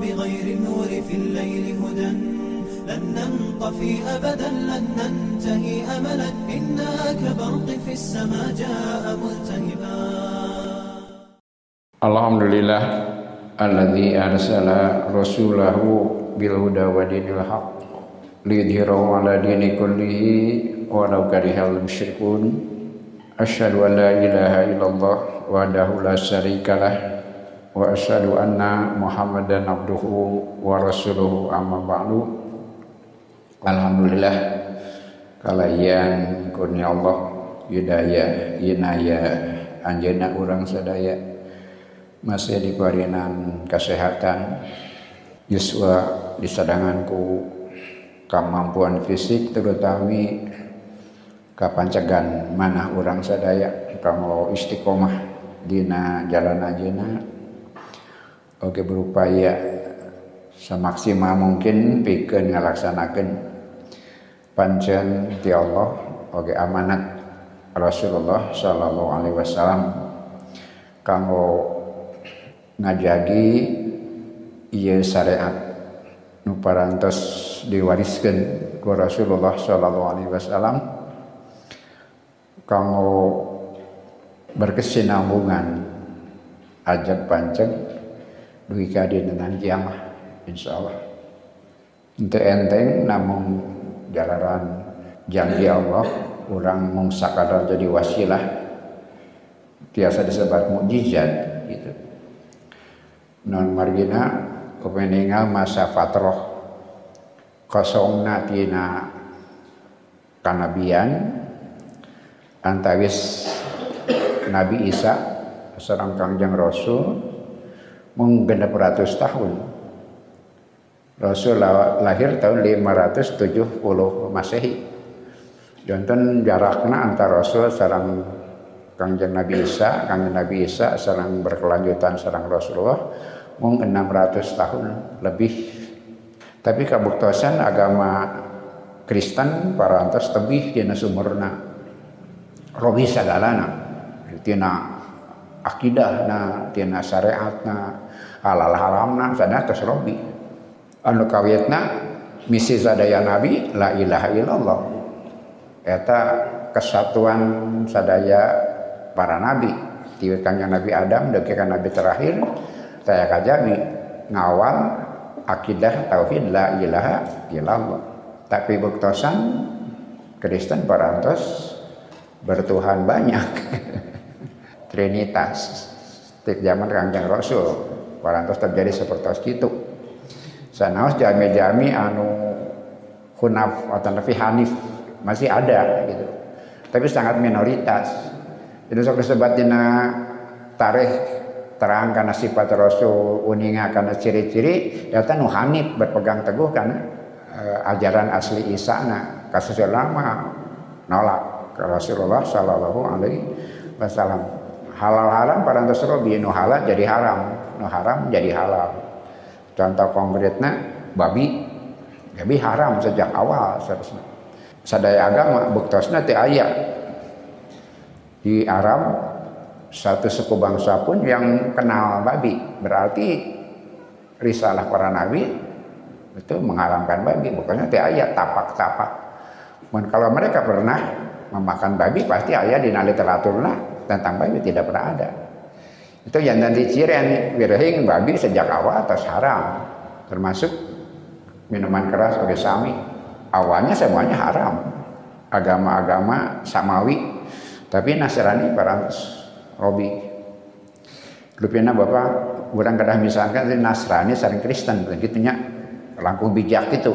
بغير النور في الليل هدى. لن ننطفي أبدا لن ننتهي أملا. إنا كبرق في السماء جاء ملتهبا. الحمد لله الذي أرسل رسوله بالهدى ودين الحق ليظهره على دين كله ولو كره المشركون أشهد أن لا إله إلا الله وحده لا شريك له وأشهد أن Muhammadan abduhu ورسوله أما بعد الحمد لله kalayan kurnia Allah yudaya inaya anjena orang sadaya masih diparinan kesehatan yuswa disadanganku kemampuan fisik terutama kapancegan mana orang sadaya kalau istiqomah dina jalan ajena oke berupaya semaksimal mungkin bikin ngalaksanakan pancen ti Allah. Oke amanat Rasulullah Shallallahu Alaihi Wasallam. Kanggo ngajagi iya syariat nu diwariskan ku Rasulullah Shallallahu Alaihi Wasallam. Kanggo berkesinambungan ajak pancen duwi kadin dengan kiamah insyaallah. Ente enteng namun jalaran janji Allah orang mung jadi wasilah. Biasa disebut mukjizat gitu. Non margina kepeningal masa fatroh. Kosongna tina kanabian antawis Nabi Isa seorang kangjeng Rasul mung genep ratus tahun Rasul lahir tahun 570 Masehi. Jonten jaraknya antara Rasul sarang Kangjeng Nabi Isa, Kangjeng Nabi Isa sarang berkelanjutan sarang Rasulullah mung 600 tahun lebih. Tapi kabuktosan agama Kristen parantos tebih dina sumurna. Robi sagalana. Tina akidahna, tina syariatna, halal haramna sana tos robi anu kawitna misi sadaya nabi la ilaha illallah. Eta kesatuan sadaya para nabi. Tiwikanya nabi Adam dekikan nabi terakhir saya kajabi ngawal akidah tauhid la ilaha illallah. Tapi buktosan Kristen parantos bertuhan banyak. Trinitas. Setiap zaman kanjeng Rasul parantos terjadi seperti itu sanaos jami-jami anu hunaf atau nafi hanif masih ada gitu. Tapi sangat minoritas. Itu sok disebut dina tarikh terang karena sifat Rasul uninga karena ciri-ciri data nu hanif berpegang teguh karena uh, ajaran asli Isa na kasus lama nolak ke Rasulullah Shallallahu Alaihi Wasallam. Halal haram parantos robi nu halal jadi haram nu haram jadi halal. Contoh konkretnya babi. Babi haram sejak awal seharusnya. Sadaya agama buktosna ti ayat di Arab satu suku bangsa pun yang kenal babi. Berarti risalah para nabi itu mengharamkan babi. Bukannya ti ayat tapak-tapak. Kalau mereka pernah memakan babi pasti ayat di literaturnya tentang babi tidak pernah ada itu yang nanti ciren wirahing babi sejak awal atas haram. Termasuk minuman keras sebagai sami. Awalnya semuanya haram. Agama-agama samawi. Tapi Nasrani parantos Robi. Lupina Bapak kurang kedah misalkan Nasrani sering Kristen. Begitunya langkung bijak itu.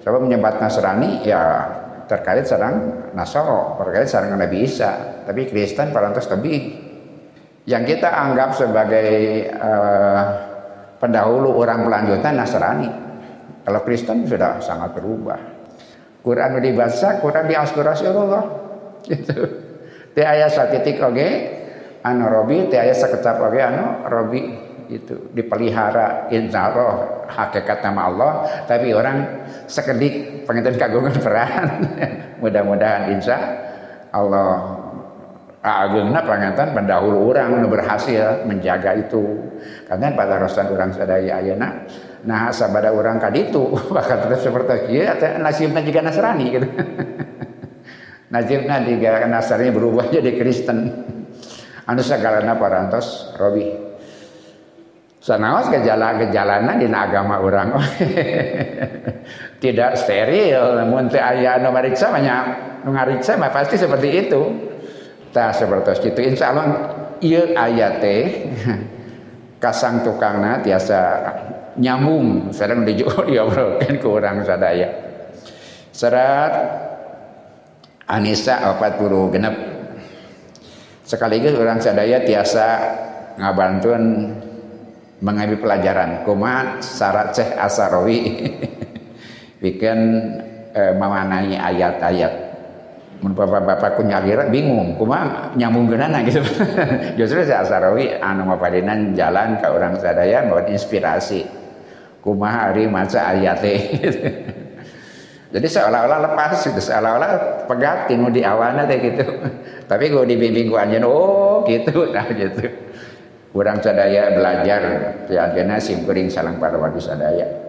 Sebab menyebut Nasrani ya terkait sarang Nasoro terkait sarang Nabi Isa. Tapi Kristen parantos lebih yang kita anggap sebagai uh, pendahulu orang pelanjutan Nasrani. Kalau Kristen sudah sangat berubah. Quran dibaca, Quran diaskur Rasulullah. Gitu. Ti ayat sakitik oge anu robi, ti ayat sakecap oge anu robi itu dipelihara insyaallah hakikat nama Allah tapi orang sekedik pengen kagungan peran mudah-mudahan insya Allah agengna pangantan pendahulu orang berhasil menjaga itu. Karena pada rosan orang sadaya ayana nah sabada orang kaditu bakal tetap seperti itu. Ya nasibnya juga Nasrani gitu. Nasibnya juga Nasrani berubah jadi Kristen. Anu sagalana parantos Robi. Sanaos gejala-gejalana di agama orang. Tidak steril. Namun teh aya anu banyak nu pasti seperti itu tah seperti itu insya Allah ieu ayat teh kasang tukangna tiasa nyambung. Sareng diobrolkeun ku urang sadaya. Serat Anisa 40 genep. Sekaligus orang sadaya tiasa ngabantun mengambil pelajaran. Kuma syarat Syekh Asarawi bikin eh, memanai ayat-ayat mun bapak-bapak ku nyagira bingung. Kuma nyambung genana gitu. Justru si Asarawi anu mapadenan jalan ke orang sadaya bawa inspirasi. Kumaha hari maca ayate jadi seolah-olah lepas gitu seolah-olah pegat tinu di awana teh gitu. Tapi gue dibimbing ku anjeun oh gitu. Nah gitu. Orang sadaya belajar ti anjeunna simkuring salang para wadi sadaya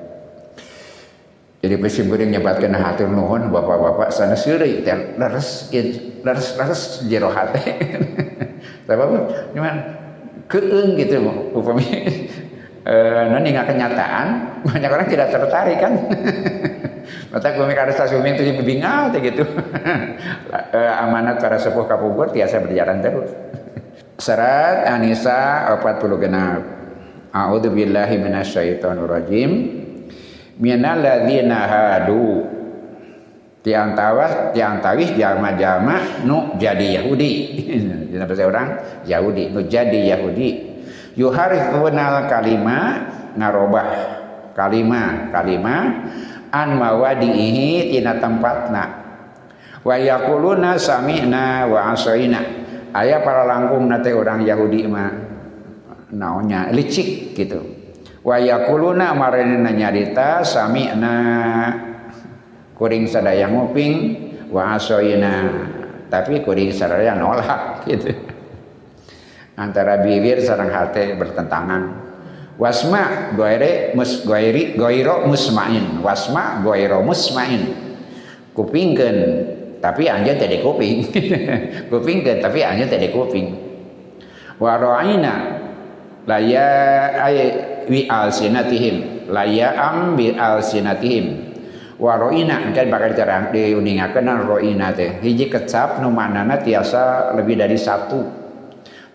jadi pesi beureung nyebatkeun hatur nuhun bapak-bapak sana seuri teh leres leres leres jero hate. Sabab cuman keung gitu upami eh nani nggak kenyataan banyak orang tidak tertarik kan. Mata mikir ada suming itu bingal gitu. Eh, amanat para sepuh kapubur tiasa berjalan terus. Serat Anisa 40 genap. A'udzu billahi minasyaitonir rajim minalladzina hadu. Tiang tawas tiang tawis jama-jama nu jadi Yahudi. Jadi bahasa orang? Yahudi nu jadi Yahudi. Yuharifuna kalima ngarobah kalima kalima an mawadihi tina tempatna. Wa yaquluna sami'na wa asaina aya para langkung nate orang Yahudi mah naonnya licik gitu wa yakuluna maranina nyarita sami'na. Kuring sadaya nguping wa asoina tapi kuring sadaya nolak gitu. Antara bibir sareng hati bertentangan. Wasma goire mus goiri goiro musmain. Wasma goiro musmain. Kupingkeun tapi anja tadi kuping kupingkeun tapi anja tadi kuping wa ra'ina la ya ay wi alsinatihim layam bi alsinatihim. Wa roina kan bakal terang diuningakeun roina teh. Hiji kecap nu manana tiasa lebih dari satu.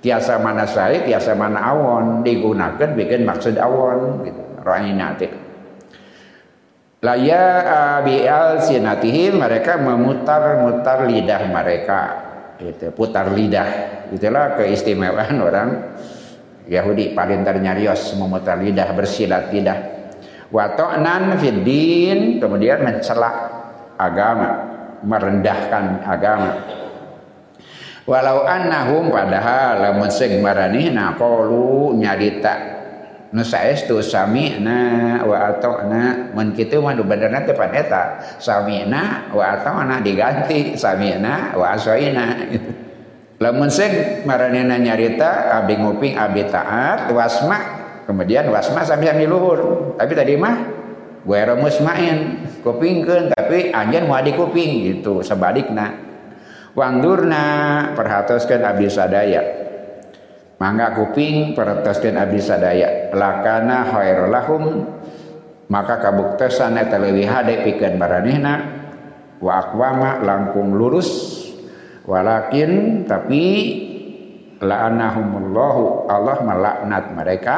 Tiasa mana saya tiasa mana awon digunakan bikin maksud awon gitu. Roina teh. Laya bi alsinatihim mereka memutar-mutar lidah mereka. Itu putar lidah. Itulah keistimewaan orang Yahudi paling ternyarios memutar lidah bersilat lidah. Wato'nan fiddin kemudian mencela agama merendahkan agama. Walau annahum padahal lamun sing maranihna qalu nyarita nu saestu sami'na wa ata'na. Mun kitu mah benerna teh pan eta sami'na wa ata'na diganti sami'na wa asaina lamun sing maranena nyarita abdi nguping abdi taat wasma. Kemudian wasma sambil sambil luhur. Tapi tadi mah gue musmain kupingkeun tapi anjeun mau kuping gitu sebalikna wangdurna perhatoskeun abdi sadaya. Mangga kuping perhatoskeun abdi sadaya. Lakana khairul lahum. Maka kabuktesan eta leuwih hade pikeun maranehna wa aqwama langkung lurus walakin tapi la'anahumullahu Allah melaknat mereka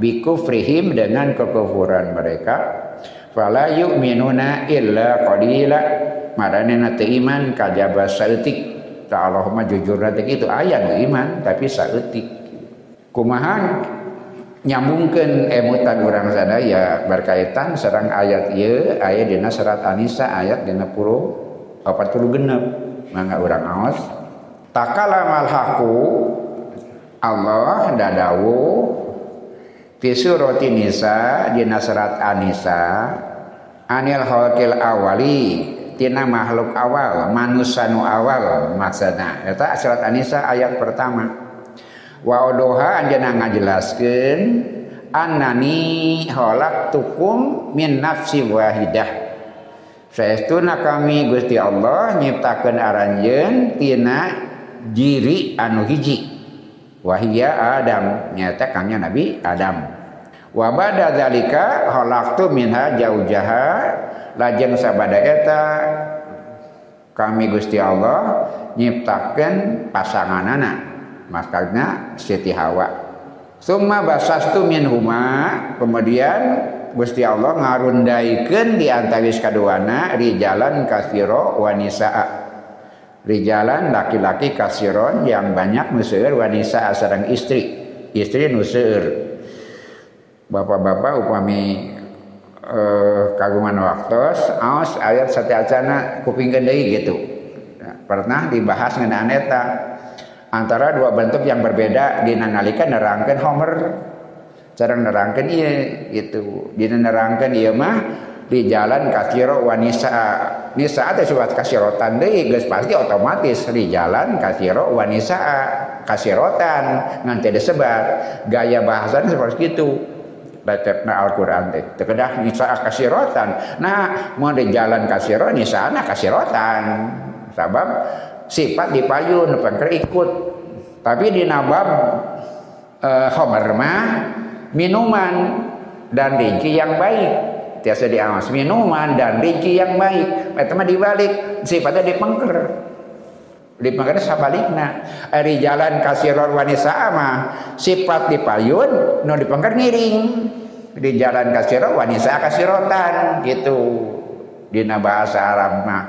bikufrihim dengan kekufuran mereka. Fala yu'minuna illa qalila. Maranena teu iman kajaba saeutik ta Allahumma jujur nanti itu ayat iman tapi saeutik kumaha nyambungkeun emutan urang sadaya berkaitan serang ayat ieu ayat dina surat An-Nisa ayat 60 40 genep mangga urang aos. Takalamal haku Allah dadawu surati nisa di surat anisa anil khalqil awali tina makhluk awal manusanu awal maksudna. Eta surat anisa ayat pertama. Wa odoha anjeunna ngajelaskeun annani tukum min nafsi wahidah Saestuna kami Gusti Allah nyiptakeun aranjeun tina jiri anu hiji. Wahia Adam nyata kangnya Nabi Adam. Wa bada zalika khalaqtu minha jaujaha lajeng sabada eta kami Gusti Allah nyiptakeun pasanganana maksudnya Siti Hawa. Summa basastu min huma kemudian Gusti Allah ngarundaikeun di antawis kaduana rijalan kasiro wanisaa. Rijalan laki-laki kasiron yang banyak nuseur wanisa sareng istri. Istri nuseur bapak-bapak upami eh, kagungan waktu aos ayat satiacana kuping gede gitu. Pernah dibahas ngeunaan eta. Antara dua bentuk yang berbeda dinanalika nerangkan Homer cara nerangkan iya itu dina nerangkan iya mah di jalan kasiro wanisa. Nisa atau suat kasirotan deh geus pasti otomatis di jalan kasiro wanisa kasirotan nganti disebar. Gaya bahasan seperti itu. Bacana Al-Quran teh. Terkedah nisa kasirotan. Nah mau di jalan kasiro nisa kasirotan. Sabab sifat dipayun pengker ikut. Tapi di nabab eh, Homer mah minuman dan rinci yang baik. Tiasa diawas minuman dan rinci yang baik. Itu mah dibalik sifatnya dipengker. Dipengker sabalikna. Ari jalan kasiror wanisa mah sifat dipayun no dipengker ngiring. Di jalan kasiror wanisa kasirotan gitu. Di bahasa Arab mah.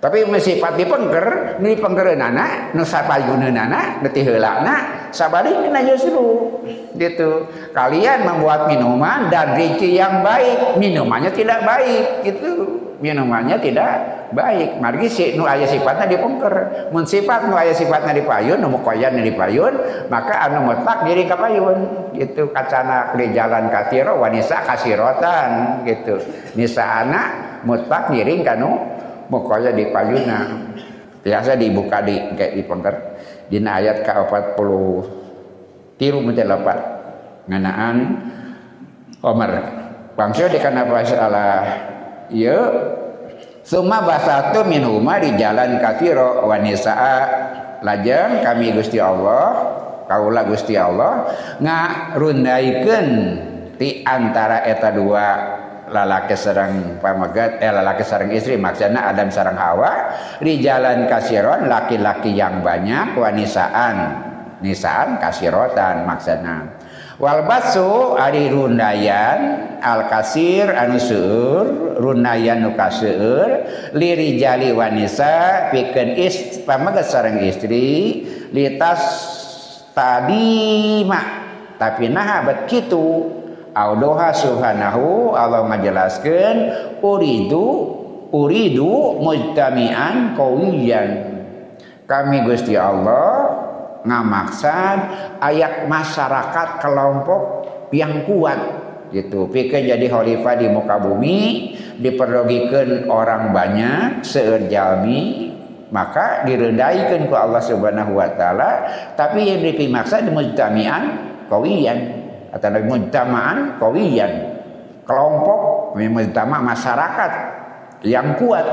Tapi sifat dipengker ini nana nu sapayuneunana letih heulana sabalikna justru gitu. Kalian membuat minuman dan rinci yang baik. Minumannya tidak baik. Gitu. Minumannya tidak baik. Margi si nu aya sifatnya dipengker mun sifat nu aya sifatnya dipayun nu mukoyan dipayun maka anu mutlak diri kapayun gitu. Kacana di jalan katiro wanisa kasirotan gitu. Nisa anak mutlak ngiring kanu pokoknya di payuna biasa dibuka di kayak di di ayat ke 40 tiru nganaan Omar. Bangsa di kana salah ya. Suma basatu min huma di jalan kafiro wanisaa lajeng kami Gusti Allah kaulah Gusti Allah ngarundaikeun di antara eta dua lalaki serang pamagat eh lalaki sarang istri maksudnya Adam sarang Hawa di jalan kasiron laki-laki yang banyak wanisaan. Nisaan kasirotan maksudnya. Wal basu ari rundayan al kasir anu seueur rundayan nu liri jali wanisa pikeun is pamagat sarang istri litas tadi mak tapi nah bet kitu Audoha subhanahu Allah menjelaskan uridu uridu mujtami'an kawiyan kami Gusti Allah ngamaksad ayat masyarakat kelompok yang kuat. Gitu. Pikir jadi khalifah di muka bumi diperlogikan orang banyak seerjami maka direndahkan ke Allah Subhanahu wa taala. Tapi yang dimaksud mujtami'an kawiyan atau mujtama'an kawiyan kelompok mujtama masyarakat yang kuat.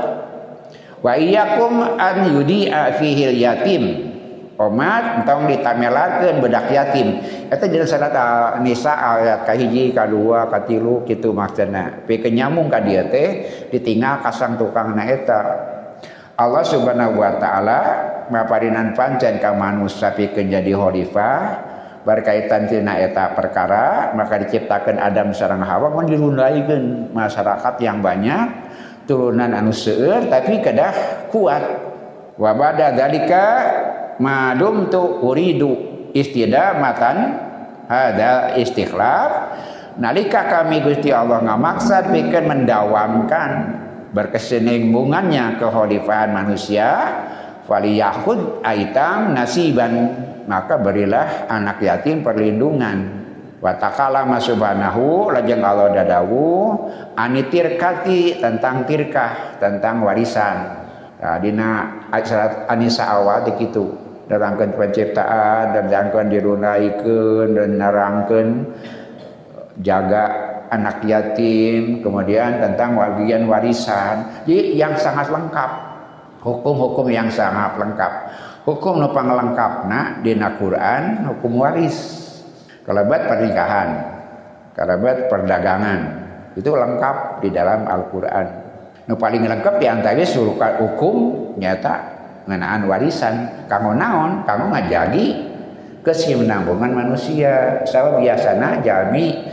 Wa iyyakum an yudi'a fihi yatim. Omat entong ditamelakeun bedak yatim. Eta jadi salat nisa ayat kahiji kadua katilu kitu maksudna. Pi nyambung ka dieu teh ditinggal kasang tukang na eta. Allah Subhanahu wa taala maparinan pancen ka manusia pikeun jadi khalifah berkaitan tina eta perkara maka diciptakan Adam sarang Hawa mun dirundaikeun masyarakat yang banyak turunan anu seueur tapi kedah kuat. Wa bada dalika madum tu uridu istidamatan ada istikhlaf nalika kami Gusti Allah ngamaksad bikin mendawamkan berkesinambungannya keholifahan manusia faliyahud aitam nasiban maka berilah anak yatim perlindungan watakala subhanahu lajeng Allah dadawu anitirkati tentang tirkah tentang warisan nah, dina surat Anisa awal itu nerangkan penciptaan dan jangkan dirunaikan dan nerangkan jaga anak yatim, kemudian tentang bagian warisan. Jadi yang sangat lengkap. Hukum-hukum yang sangat lengkap. Hukum nupang lengkap nah di Quran hukum waris. Kalabat pernikahan, kalabat perdagangan itu lengkap di dalam Al-Quran. Nu paling lengkap di antara suruh hukum nyata ngenaan warisan. Kamu naon, kamu ngajagi kesinambungan manusia. Saya biasanya jami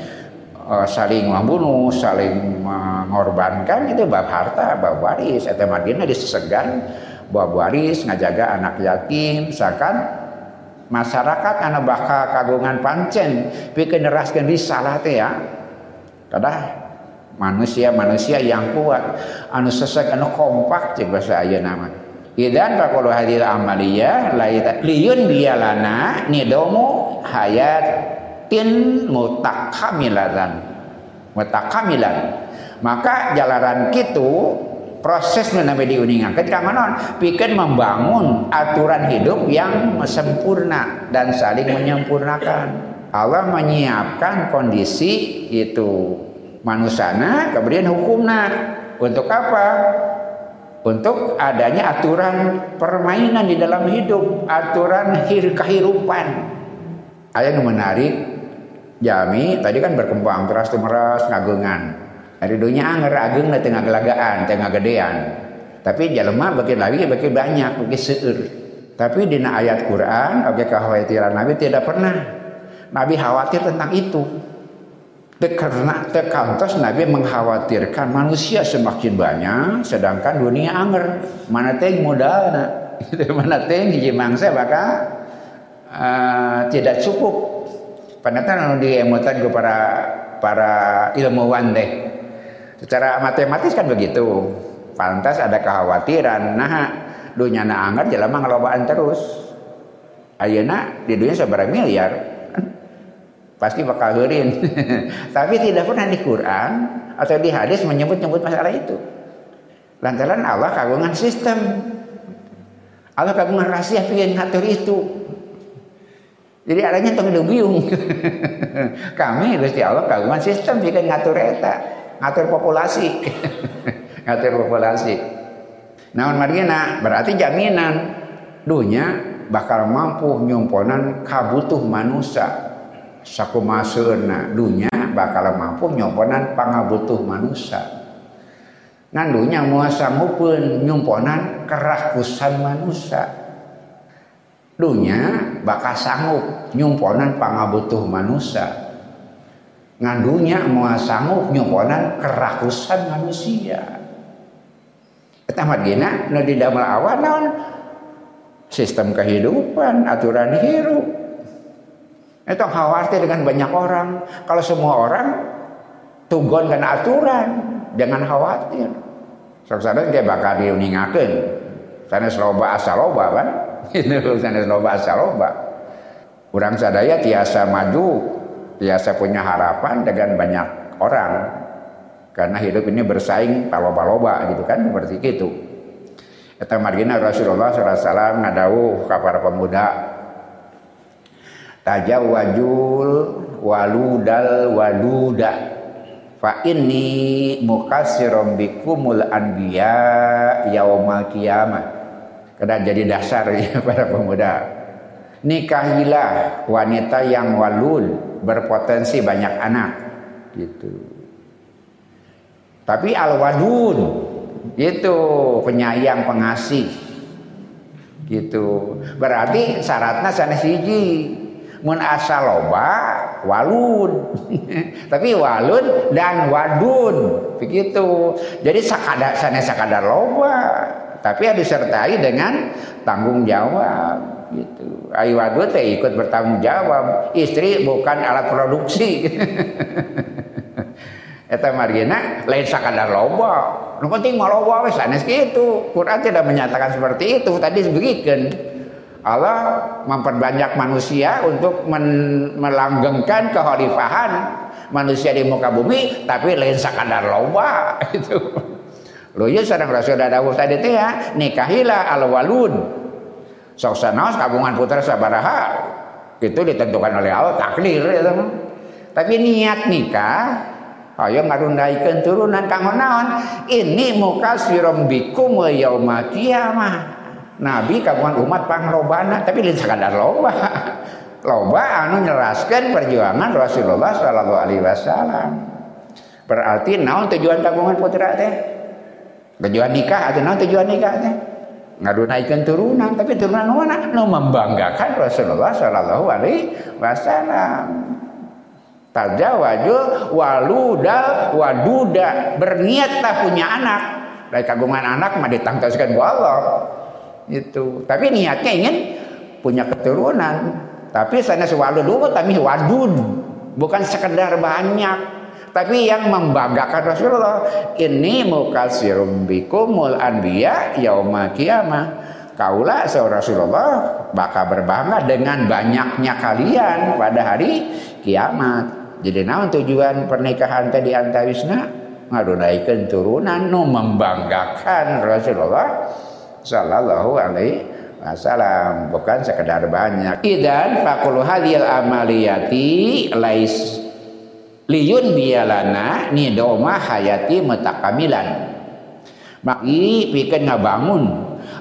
uh, saling membunuh, saling mengorbankan itu bab harta, bab waris. Eta madina disesegan bab waris ngajaga anak yatim, misalkan masyarakat anak bakal kagungan pancen bikin neraskan risalah teh ya. Kadah manusia-manusia yang kuat anu sesek anu kompak cek bahasa ayeuna nama. Idan faqulu hadil amaliyah laita liyun bialana nidomu hayatin mutakamilan mutakamilan maka jalaran kitu proses nabi diuningan ketika manon pikir membangun aturan hidup yang sempurna dan saling menyempurnakan. Allah menyiapkan kondisi itu. Manusana kemudian hukumna untuk apa? Untuk adanya aturan permainan di dalam hidup, aturan hir kehidupan. Ayat yang menarik, jami tadi kan berkembang terus meras ngagungan. Hari dunia anger agung na tengah gelagaan, tengah gedean. Tapi jalma bagi lagi bagi banyak, bagi seur. Tapi di ayat Quran, oke kekhawatiran Nabi tidak pernah. Nabi khawatir tentang itu karena tekantos Nabi mengkhawatirkan manusia semakin banyak sedangkan dunia anger mana teh modal mana teh hiji mangsa bakal uh, tidak cukup panatan di emutan ke para para ilmuwan deh secara matematis kan begitu pantas ada kekhawatiran nah dunia na anger jelema ngelobaan terus ayeuna di dunia seberapa miliar pasti bakal hurin. Tapi tidak pernah di Quran atau di hadis menyebut-nyebut masalah itu. Lantaran Allah kagungan sistem. Allah kagungan rahasia pengen ngatur itu. Jadi adanya tong biung. Kami Gusti Allah kagungan sistem bikin ngatur eta, ngatur populasi. ngatur populasi. Namun margina berarti jaminan dunia bakal mampu nyumponan kabutuh manusia sakumaseuna dunya bakal mampu nyomponan pangabutuh manusia nandunya mua sanggupun nyumponan kerakusan manusia dunya bakal sanggup nyumponan pangabutuh manusia ngandunya mua sanggup nyumponan kerakusan manusia Eta madina nu di damel awan sistem kehidupan aturan hidup itu khawatir dengan banyak orang. Kalau semua orang tugon karena aturan, jangan khawatir. Saudara dia bakal diuningakan. Sana loba asal loba kan? Itu sana loba asal loba. Kurang sadaya tiasa maju, tiasa punya harapan dengan banyak orang. Karena hidup ini bersaing paloba-loba gitu kan seperti itu. Eta margina Rasulullah SAW ngadawuh ke para pemuda tajawwajul waludal waluda fa inni mukassirum bikumul anbiya yaumal qiyamah kada jadi dasar ya para pemuda. Nikahilah wanita yang walud berpotensi banyak anak. Gitu. Tapi al wadud itu penyayang pengasih. Gitu. Berarti syaratnya sana siji. Mun asal loba walun. Tapi walun dan wadun. Begitu. Jadi sakadar sana sakadar loba tapi harus disertai dengan tanggung jawab gitu. Ayu teh ikut bertanggung jawab. Istri bukan alat produksi. Eta margina lain sakadar loba. Nu penting mau loba wes sanes gitu Quran tidak menyatakan seperti itu tadi sebegitukan Allah memperbanyak manusia untuk melanggengkan kehalifahan manusia di muka bumi tapi lain sakadar loba itu lo ya sedang Rasul dawuh tadi teh ya nikahilah al walud sok sanaos kagungan putra sabaraha itu ditentukan oleh Allah takdir itu tapi niat nikah ayo ngarundaikeun turunan kanggo naon? Ini muka sirom bikum yaumil kiamah Nabi kagungan umat pangrobana tapi lain sekadar loba. Loba anu nyeraskan perjuangan Rasulullah Shallallahu Alaihi Wasallam. Berarti naon tujuan kagungan putra teh tujuan nikah atau naon tujuan nikah teh ngadunaikan turunan tapi turunan mana? Nu membanggakan Rasulullah Shallallahu Alaihi Wasallam. Tajawaju waluda waduda berniatlah punya anak. Dari kagungan anak mah ditangtaskan ku Allah. Itu. Tapi niatnya ingin punya keturunan. Tapi sana dulu tapi wadud. Bukan sekedar banyak tapi yang membanggakan Rasulullah ini mukasirum bikumul anbiya yaumah kiamah kaulah seorang Rasulullah bakal berbangga dengan banyaknya kalian pada hari kiamat. Jadi naon tujuan pernikahan tadi antawisna? Ngadunaikan turunan nu membanggakan Rasulullah sallallahu alaihi wasallam. Bukan sekedar banyak. Idan fakulu hadil amaliyati lais liyun bialana nidoma hayati metakamilan maki pikeun ngabangun.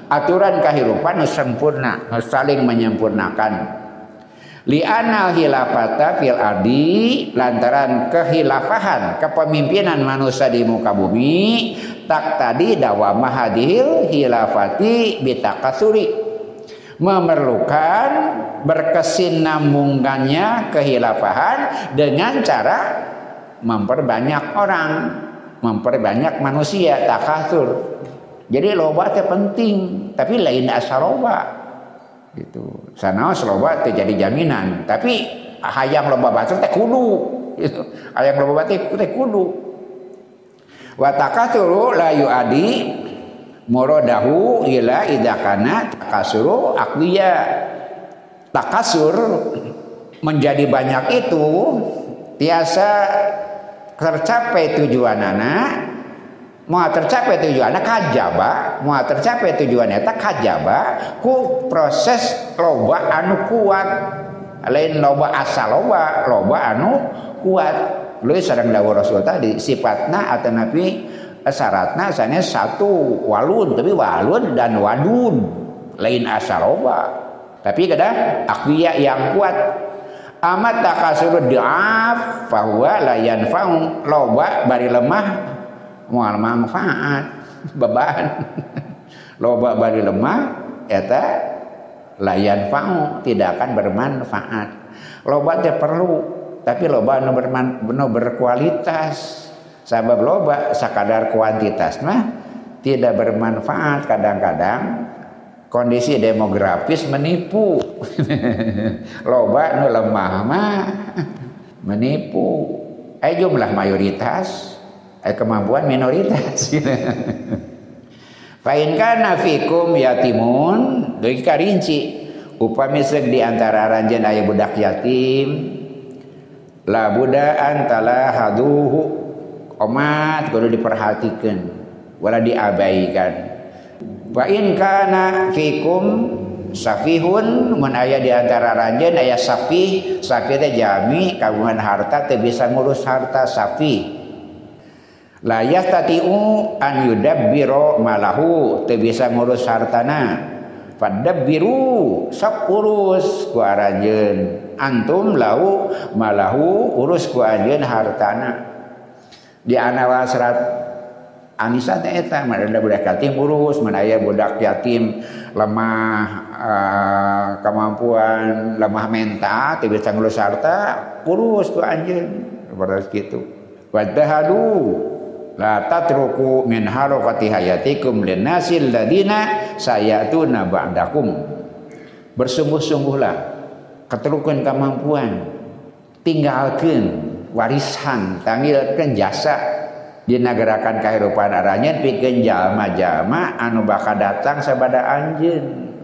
Aturan kehidupan sempurna saling menyempurnakan. Li'anal hilafata fil lantaran kehilafahan kepemimpinan manusia di muka bumi tak tadi dawamah hadil hilafati bitakasuri memerlukan berkesinambungannya kehilafahan dengan cara memperbanyak orang memperbanyak manusia takasur jadi loba penting tapi lain asaroba gitu. Sana loba teh jadi jaminan tapi hayang loba batur teh kudu. Gitu. Hayang loba teh kudu. Wa takatsuru la yuadi muradahu ila idakana takasuru aqwiya takasur menjadi banyak itu tiasa tercapai tujuan anak mau tercapai tujuannya kajaba. Mau tercapai tujuannya tak kajaba. Ku proses loba anu kuat. Lain loba asal loba loba anu kuat. Lu sedang dawuh Rasul tadi sifatna atau nabi syaratna asalnya satu walun tapi walun dan wadun. Lain asal loba tapi kada akwiya yang kuat. Amat takasur diaf bahwa layan faung loba bari lemah mual manfaat. Beban. Loba bari lemah eta layan fau tidak akan bermanfaat. Loba teh perlu tapi loba nu berman nu berkualitas sabab loba sakadar kuantitas mah tidak bermanfaat. Kadang-kadang kondisi demografis menipu. Loba nu lemah mah menipu. Eh jumlah mayoritas eh, kemampuan minoritas. Fa'in kana fikum yatimun deui karinci upami seug di antara ranjeun aya budak yatim la buda antala haduhu omat kudu diperhatikan wala diabaikan. Wa in kana fikum safihun mun aya di antara ranjeun aya safih safih teh jami kagungan harta teh bisa ngurus harta safih. La yastati'u an yudabbiru malahu teu bisa ngurus hartana. Fadabbiru sok urus ku aranjeun. Antum lau malahu urus ku anjeun hartana di anawa serat Anisa teh eta ada budak yatim urus mana aya budak yatim lemah uh, kemampuan lemah mental teu bisa ngurus harta urus ku anjeun. Seperti kitu wadahadu la tatruku min harakati hayatikum linnasil ladina sayatuna ba'dakum. Bersungguh-sungguhlah keterukan kemampuan tinggalkan warisan. Tanggilkan jasa dinagerakan kehidupan aranya pikeun jalma-jalma anu bakal datang sabada anjeun.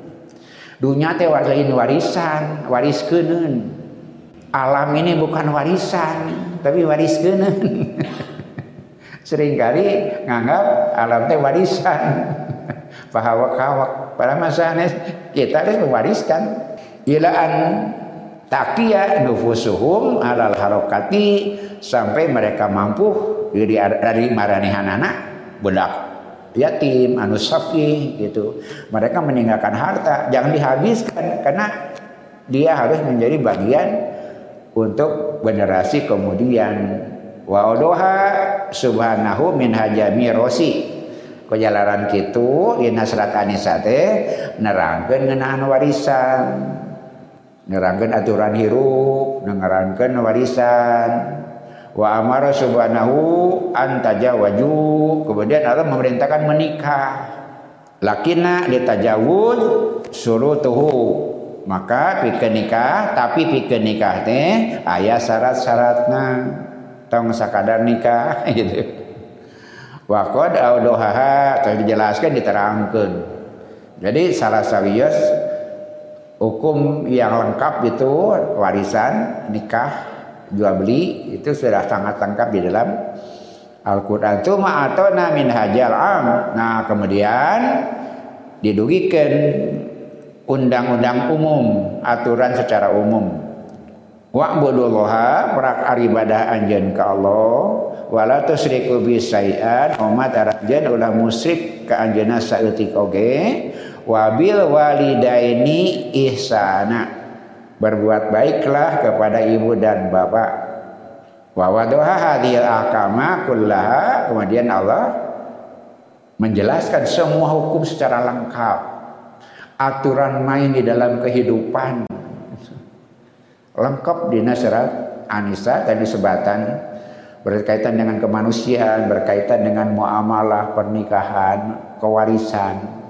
Dunia teh lain warisan wariskeun alam ini bukan warisan tapi wariskeun sering kali nganggap alam teh warisan. Bahwa kawak pada masanya kita harus mewariskan ilaan takia nufusuhum alal harokati sampai mereka mampu dari dari anak budak yatim anu safi gitu. Mereka meninggalkan harta. Jangan dihabiskan karena dia harus menjadi bagian untuk generasi kemudian. Wa subhanahu min hajami rosi. Kejalaran kitu dina serat anisa teh nerangkeun warisan nerangkeun aturan hirup nerangkeun warisan. Wa amara subhanahu an tajawaju. Kemudian Allah memerintahkan menikah. Lakina litajawud surutuhu. Maka pikeun nikah tapi pikeun nikah teh aya syarat-syaratna. Tong sakadar nikah gitu. Wa audohaha tadi dijelaskan diterangkeun jadi salah sawios hukum yang lengkap itu warisan nikah jual beli itu sudah sangat lengkap di dalam Al-Quran. Cuma atau min hajal am. Nah kemudian didugikan undang-undang umum aturan secara umum. Wa'budullaha perak aribadah anjen ke Allah. Wala tusriku bi sayan umat arajan ulah musyrik ke anjeunna saeutik oge wabil walidaini ihsana. Berbuat baiklah kepada ibu dan bapak. Wa wadoha hadhil akama kullaha. Kemudian Allah menjelaskan semua hukum secara lengkap. Aturan main di dalam kehidupan. Lengkap di nasirat Anisa tadi sebatan. Berkaitan dengan kemanusiaan berkaitan dengan muamalah pernikahan kewarisan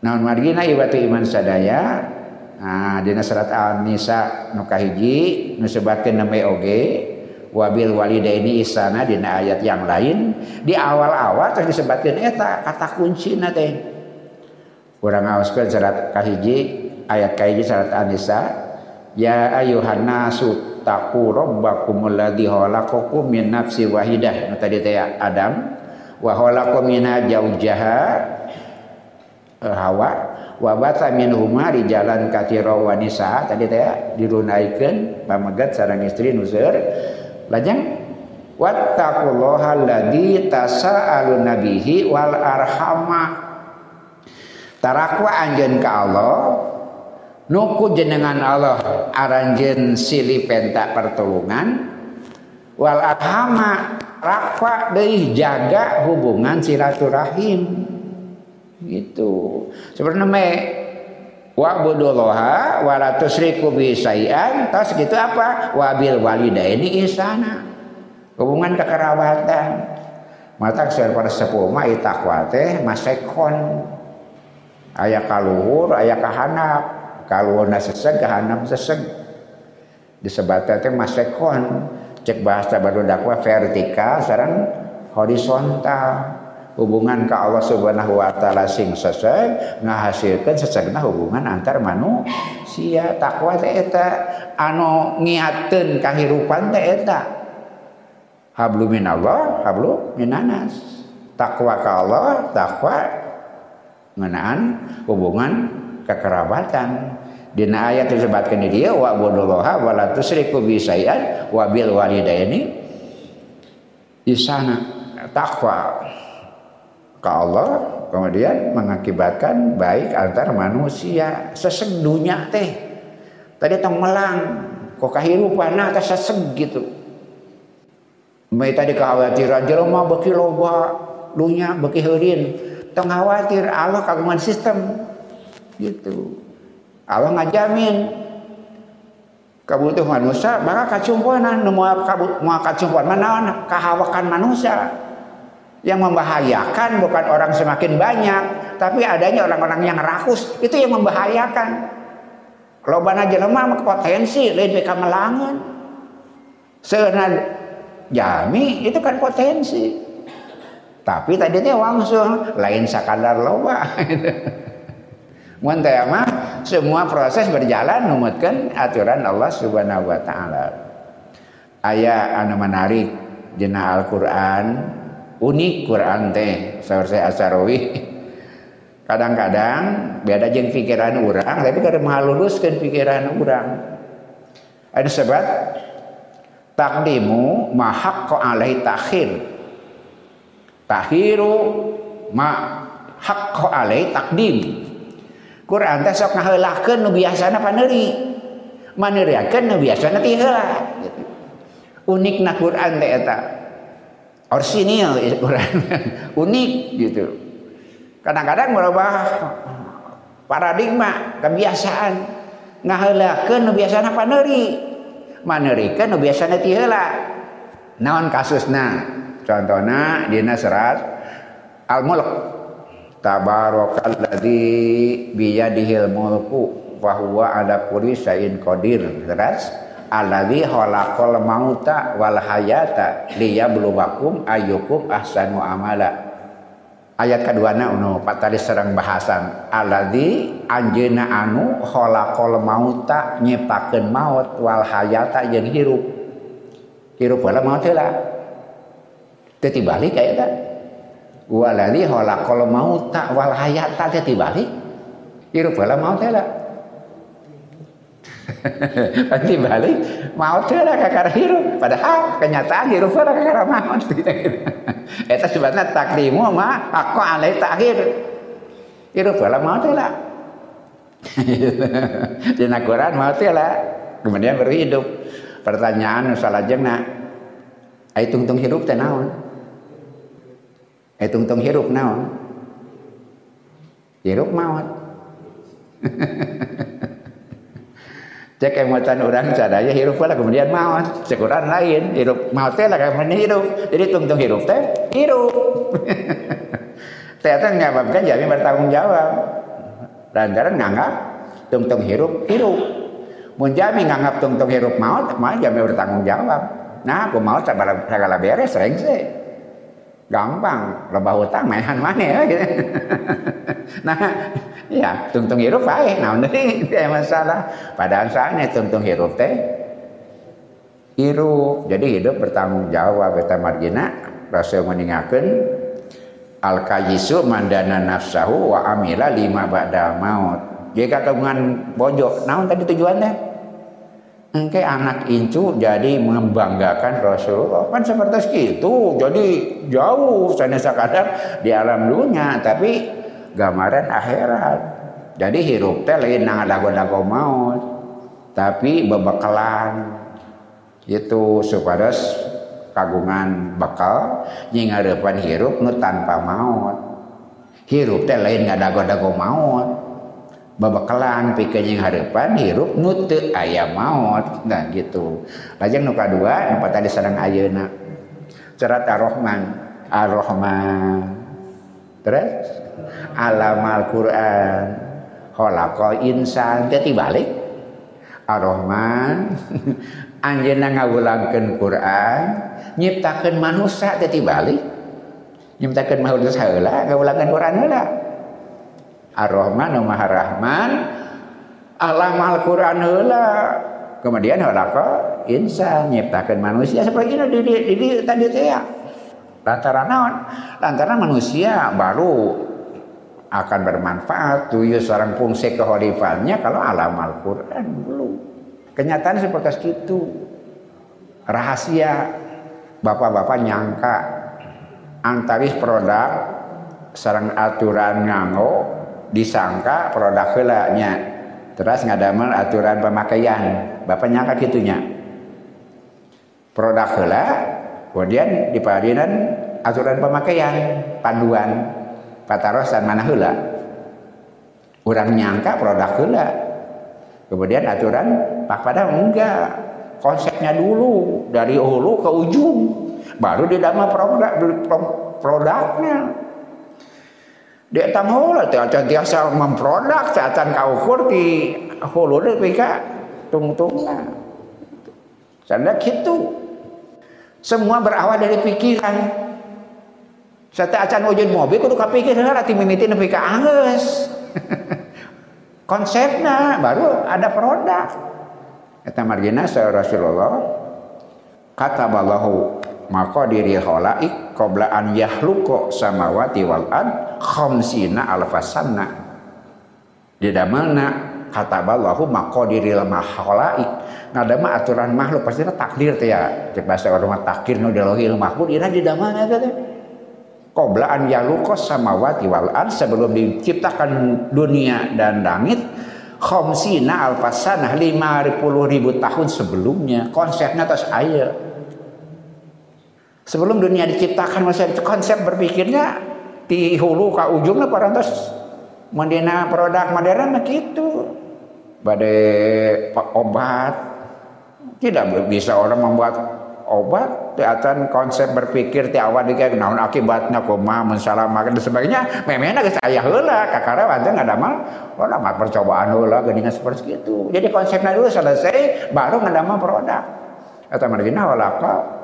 naon margina ibatu iman sadaya nah dina surat An-Nisa nu kahiji nu sebatkeun neme oge wabil walidaini isana dina ayat yang lain di awal-awal terus disebutkan eta kata kunci teh. Urang ngaoskeun surat kahiji ayat kahiji surat An-Nisa ya ayuhan nasu taqu rabbakumul ladzi khalaqakum min nafsi wahidah. Nu tadi teh Adam wa khalaqakum minha jaujaha Hawa wa bata minhuma rijalan katsira wa nisa tadi teh dirunaikeun pamegat sareng istri nuseur lajang wattaqullaha alladzi tasaaluna bihi wal arhama. Tarakwa anjeun ka Allah nuku jenengan Allah aranjeun silih penta pertolongan. Wal arhama rakwa deui jaga hubungan silaturahim gitu. Sebenarnya me wa budullaha wa la tusriku tas gitu apa? Wabil walidaini ihsana. Hubungan kekerabatan mata kesuai pada mah itakwa teh masekon. Aya kaluhur aya kahanap. Kaluhurna seseg kahanap seseg. Disebutnya teh masekon. Cek bahasa baru dakwa vertikal sarang horizontal hubungan ke Allah Subhanahu wa taala sing seseg ngahasilkeun sesegna hubungan antar manusia. Takwa teh eta anu ngiatkeun kahirupan teh eta hablu minallah hablu minanas takwa ka Allah takwa ngeunaan hubungan kekerabatan. Dina ayat disebutkan di dia wa budullaha wa la tusriku bi syai'an wa bil walidaini isana takwa ke Allah kemudian mengakibatkan baik antar manusia. Seseg dunia teh. Tadi tong melang kok kahirupan nah seseg gitu. Mai tadi kekhawatiran jelema beki loba dunia beki heureun tong khawatir Allah kagungan sistem. Gitu. Allah ngajamin. Kabutuh manusia maka kacumpuanan nu moal kacumpuan mana kahawakan manusia yang membahayakan bukan orang semakin banyak, tapi adanya orang-orang yang rakus itu yang membahayakan. Kalau bana jelema potensi lain beka melangan. Seuna jami itu kan potensi. Tapi tadi teh langsung lain sakadar loba. Mun mah semua proses berjalan numutkeun aturan Allah Subhanahu wa taala. Aya anu menarik dina Al-Qur'an unik Quran teh saur saya Asarawi kadang-kadang beda jeung pikiran orang tapi kada mahaluruskeun pikiran orang ada sebab takdimu ma haqqo alaihi takhir. Takhiru ma haqqo alaihi takdim. Quran teh sok ngaheulahkeun nu biasana paneuri maneuriakeun nu biasana gitu. unikna Quran teh eta orsinil Quran unik gitu. Kadang-kadang merubah paradigma kebiasaan. Ngaheulakeun nu biasana paneuri maneurikeun nu biasana ti heula. Naon kasusna? Contohna dina serat al-mulk. Tabarakalladzi biyadihil mulku wa huwa ala kulli syai'in qadir alladzi khalaqal mauta wal hayata liyabluwakum ayyukum ahsanu amala. Ayat kedua na unu patali serang bahasan. Aladi anjena anu khalaqal mauta nyiptakeun maut wal hayata jeung hirup. Hirup wala maut heula. Teu tibalik aya eta waladi khalaqal mauta wal hayata teu tibalik. Hirup wala maut heula Pasti balik maut heula kakara hirup padahal kenyataan hirup heula kakara maut Eta sebabnya takdimu mah aku alai takhir. Itu bala mau lah. Dina Quran mau lah. Kemudian berhidup. Pertanyaan salah jengna. Ai tungtung hidup teh naon? Ai tungtung hidup naon? Hidup maut. Cek emotan orang sadaya hirup lah kemudian maut sekuran lain hirup. Maut teh lah kemudian hirup? Jadi tungtung hirup teh hirup. Ternyata menyebabkan jami bertanggung jawab. Lantaran nganggap tungtung hirup hirup. Mun jami nganggap tungtung hirup maut mah jami bertanggung jawab. Nah aku maut segala beres sering sih gampang. Loba hutang maehan mana ya gitu. nah ya tungtung hirup baik. Nah ini masalah. Padahal saatnya tungtung hirup teh hirup. Jadi hidup bertanggung jawab eta margina rasul meninggalkan al kayisu mandana nafsahu wa amila lima ba'da maut. Jika kagungan bojo naon tadi tujuannya Engke anak incu jadi membanggakan Rasulullah. Kan seperti itu jadi jauh sana sekadar di alam dunia tapi gambaran akhirat. Jadi hirup teh lain nang dago-dago maut tapi bebekalan itu supaya kagungan bakal nyingarepan hirup nu tanpa maut. Hirup teh lain ngadago-dago maut babakalan pikeun harapan hirup nu teu aya maut. Nah gitu. Lajeng nu kadua nu tadi sareng ayeuna. Cerat ar-rahman. Ar-rahman. Terus? Alam al-quran khalaqa insan teu balik ar-rahman. Anjeunna ngawulangkeun Quran nyiptakeun manusia teu balik nyiptakeun manusia heula ngawulangkeun Quran heula Ar-Rahman Maha Rahman alam Al-Quran heula. Kemudian halaka insan nyiptakan manusia. Seperti ini di, di, di, tadi teh ya. Lantaran naon? Lantaran manusia baru akan bermanfaat. Tujuh seorang fungsi keholifannya kalau alam Al-Quran belum. Kenyataan seperti itu. Rahasia. Bapak-bapak nyangka. Antaris produk sarang aturan nganggo disangka produk helanya terus ngadamel aturan pemakaian. Bapak nyangka gitunya produk hela kemudian dipadinan aturan pemakaian panduan patarosan mana hela orang nyangka produk hela kemudian aturan pak pada enggak konsepnya dulu dari hulu ke ujung baru didama produk produknya dia tak mau lah acan tiasa memproduk acan kau ukur di hulu deh pika tung-tung lah. Sanda gitu. Semua berawal dari pikiran. Sate acan wujud mobil kudu kapikir heula ti mimiti nepi ka anggeus. Konsepnya baru ada produk. Eta margina Rasulullah kata balahu diri khalaik qabla an yahluqa samawati wal ard khamsina alfasanna. Di mana kata ballahu maqadiril mahalaik ngadama aturan makhluk pasti takdir teh ya. Cek bahasa orang takdir nu dalohil mahfud ira di damana teh qabla an yaluqas samawati wal ard sebelum diciptakan dunia dan langit khamsina alfasanah 50 ribu tahun sebelumnya. Konsepnya atas ayat sebelum dunia diciptakan masih konsep berpikirnya di hulu ke ujungnya parantos. Mendina produk modern gitu. Badai obat. Tidak bisa orang membuat obat. Kelihatan konsep berpikir ti awal kayak naon akibatnya koma mensalamakan dan sebagainya. Memangnya geus aya heula kakara wajan ngadamel oh lama percobaan heula geuningan seperti itu jadi konsepnya dulu selesai baru ngadamel produk. Eta margina walaka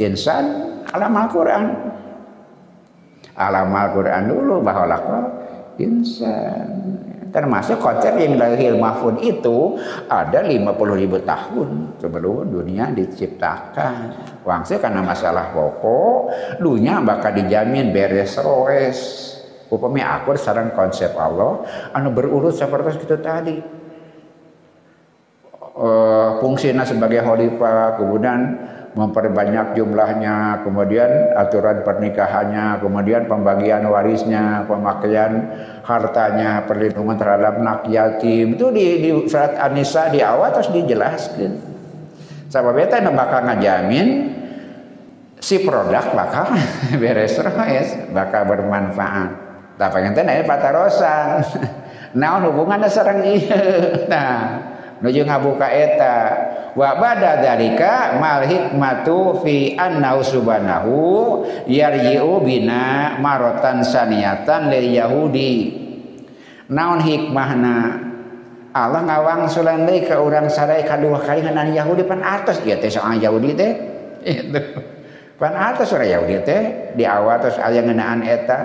insan alam Al-Qur'an. Alam Al-Quran dulu bahwa insan. Termasuk konsep yang lahir mahfud itu ada 50 ribu tahun sebelum dunia diciptakan. Wangse karena masalah pokok dunia bakal dijamin beres roes. Upamanya akur sarang konsep Allah anu berurut seperti itu tadi. Uh, fungsinya sebagai khalifah kemudian memperbanyak jumlahnya, kemudian aturan pernikahannya, kemudian pembagian warisnya, pemakaian hartanya, perlindungan terhadap anak yatim. Itu di, di surat An-Nisa di awal terus dijelaskan. Sabab beta bakal ngajamin si produk bakal beres terus, bakal bermanfaat. Tapi yang tadi patarosan. Nah, hubungannya sarang iya. Nah, nuju ngabuka eta wa bada dalika mal hikmatu fi annahu subhanahu yarji'u bina marotan saniyatan lil yahudi. Naon hikmahna? Allah ngawang sulan deui ka urang sadaya kadua kali ngan Yahudi pan atas ieu teh soal Yahudi teh. Itu pan atas urang Yahudi teh. Di awal terus aya ngeunaan eta.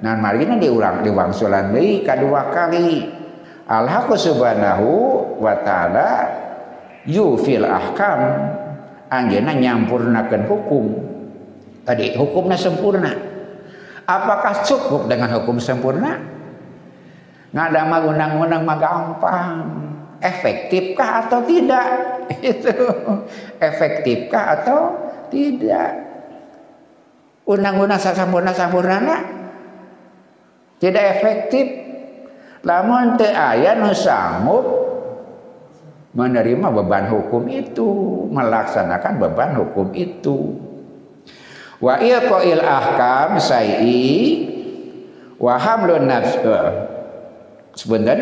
Nah margina diulang diwangsulan deui kadua kali. Allah subhanahu wa ta'ala yufil ahkam. Anggena nyampurnakan hukum. Tadi hukumnya sempurna. Apakah cukup dengan hukum sempurna? Nggak mah undang-undang mah gampang. Efektifkah atau tidak? Itu. Efektifkah atau tidak? Undang-undang sempurna sempurna tidak efektif. Lamun teu aya nu sanggup menerima beban hukum itu melaksanakan beban hukum itu. Wa ilqail ahkam sa'i wa hamlun nafs uh, sebentar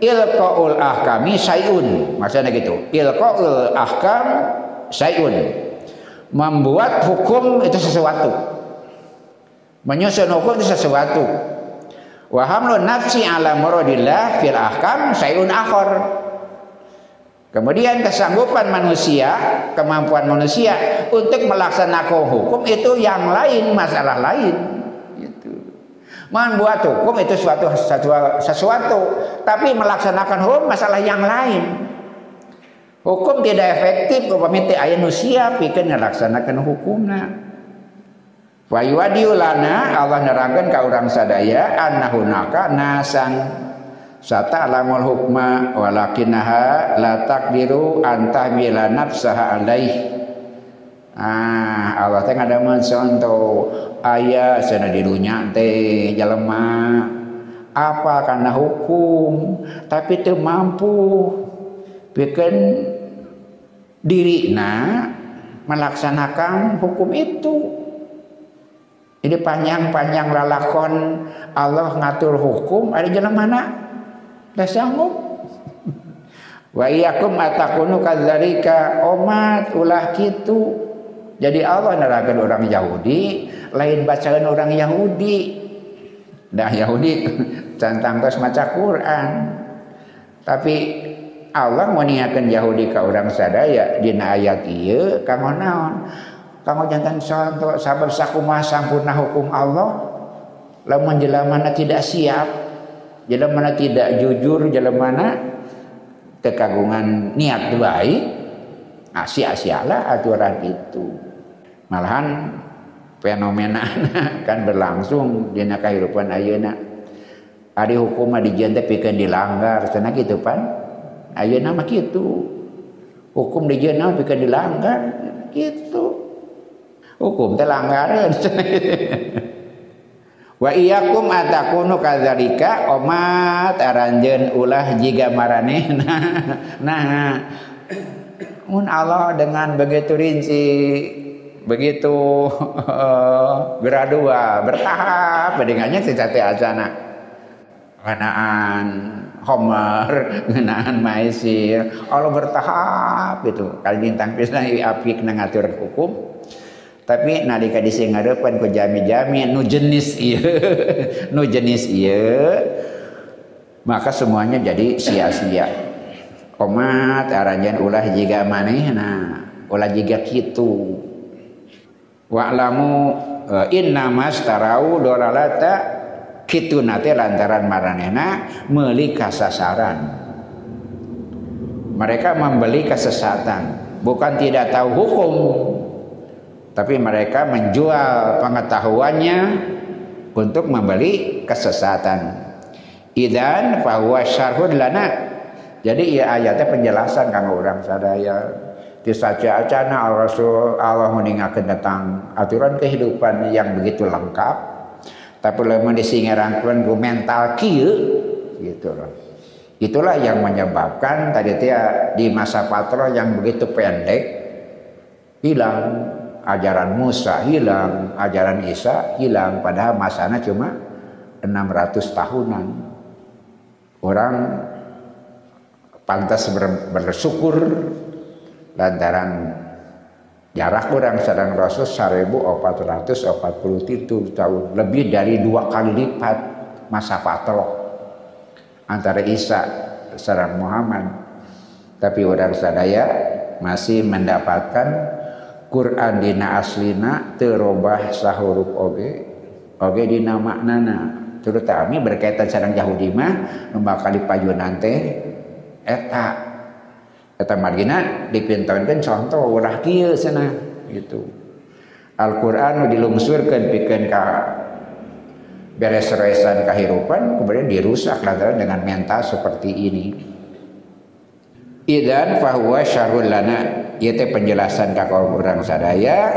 ilqaul ahkami sayun maksudnya gitu ilqaul ahkam sayun membuat hukum itu sesuatu. Menyusun hukum itu sesuatu. Wa hamlun nafsi ala muradillah fil ahkam sayun akhor kemudian kesanggupan manusia kemampuan manusia untuk melaksanakan hukum itu yang lain masalah lain. Gitu. Membuat hukum itu suatu sesuatu, sesuatu tapi melaksanakan hukum masalah yang lain. Hukum tidak efektif upamanya ayat manusia pikir melaksanakan hukumnya Wa lana Allah nerangkan ka urang sadaya annahunaka nasan sata'lamul hukma walakinaha la takdiru antahmila nafsaha alaih. Ah, Allah teh ngadameun contoh aya sana di dunya teh jelema apa karena hukum? Tapi teu mampu. Bikin diri na melaksanakan hukum itu. Ini panjang-panjang lalakon Allah ngatur hukum ada jalan mana? Dah sanggup. Wa iyyakum atakunu kadzalika omat ulah kitu. Jadi Allah nerangkan orang Yahudi, lain bacaan orang Yahudi. Dah Yahudi tentang terus maca Quran. Tapi Allah meniakan Yahudi ke orang sadaya dina ayat ieu kanggo naon? kamu jangan contoh sabar sakumah sampurna hukum Allah lamun jalan mana tidak siap jalan mana tidak jujur jalan mana kekagungan niat baik sia-sialah aturan itu malahan fenomena kan berlangsung di kehidupan ayeuna Ari hukum di jente pikeun dilanggar cenah kitu pan. Ayeuna mah kitu. Hukum di jente pikeun dilanggar gitu. Hukum teh langgareun. Wa iyyakum atakunu kadzalika omat aranjeun ulah jiga maranehna. Nah, mun Allah dengan begitu rinci begitu gradua bertahap bedingannya sejati ajana ngenaan Homer ngenaan maisir Allah bertahap itu kali bintang pisah api kena ngatur hukum tapi nalika disingarepan ku jami-jami nu jenis iya nu jenis iya maka semuanya jadi sia-sia. Komat aranjan ulah jika manehna ulah jika kitu. Wa'lamu uh, inna mastarau dolalata kitu nate lantaran maranehna meuli kasasaran. Mereka membeli kesesatan bukan tidak tahu hukum tapi mereka menjual pengetahuannya untuk membeli kesesatan. Idan fahuwa syarhun lana. Jadi ya ayatnya penjelasan kang orang sadaya. Disaja acana al Rasul Allah meninggalkan tentang aturan kehidupan yang begitu lengkap. Tapi lemah disingerangkan ku mental kieu gitu loh. Itulah yang menyebabkan tadi dia di masa patro yang begitu pendek hilang ajaran Musa hilang, ajaran Isa hilang, padahal masanya cuma 600 tahunan. Orang pantas ber, bersyukur lantaran jarak orang sedang Rasul 1447 tahun lebih dari dua kali lipat masa patrok antara Isa dan Muhammad tapi orang sadaya masih mendapatkan Quran dina aslina terobah sahuruf oge oge dina maknana. Terutama berkaitan sareng Yahudi mah nu bakal dipajunan teh eta. Eta margina dipintonkeun contoh ulah kieu cenah gitu. Al-Qur'an dilungsurkeun pikeun ka beres-beresan kehidupan kemudian dirusak lantaran dengan mental seperti ini idan fahuwa syarul lana. Teh penjelasan ka orang sadaya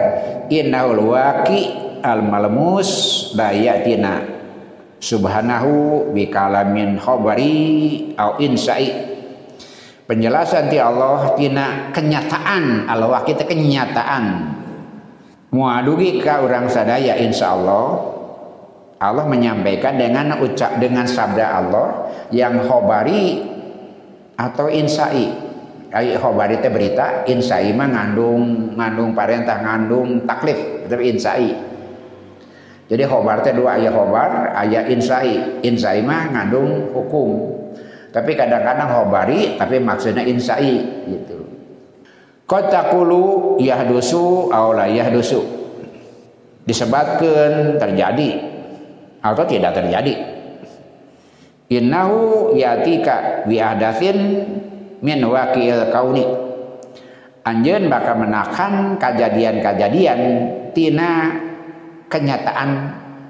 innaul waqi al malmus dayatina subhanahu bi kalamin khabari au insai. Penjelasan ti Allah tina kenyataan al waqi teh kenyataan. Muadugi ka orang sadaya insyaallah Allah menyampaikan dengan ucap dengan sabda Allah yang khobari atau insai Ai khobari teh berita insai mah ngandung ngandung parentah ngandung taklif tapi insai. Jadi khobar teh dua ayat khobar, ayat insai. Insai mah ngandung hukum. Tapi kadang-kadang khobari tapi maksudnya insai gitu. Kotakulu yahdusu aula yahdusu. Disebabkan terjadi atau tidak terjadi. Innahu yatika bi ahdatsin min waqil kauni. Anjeun bakal menakan kejadian-kejadian tina kenyataan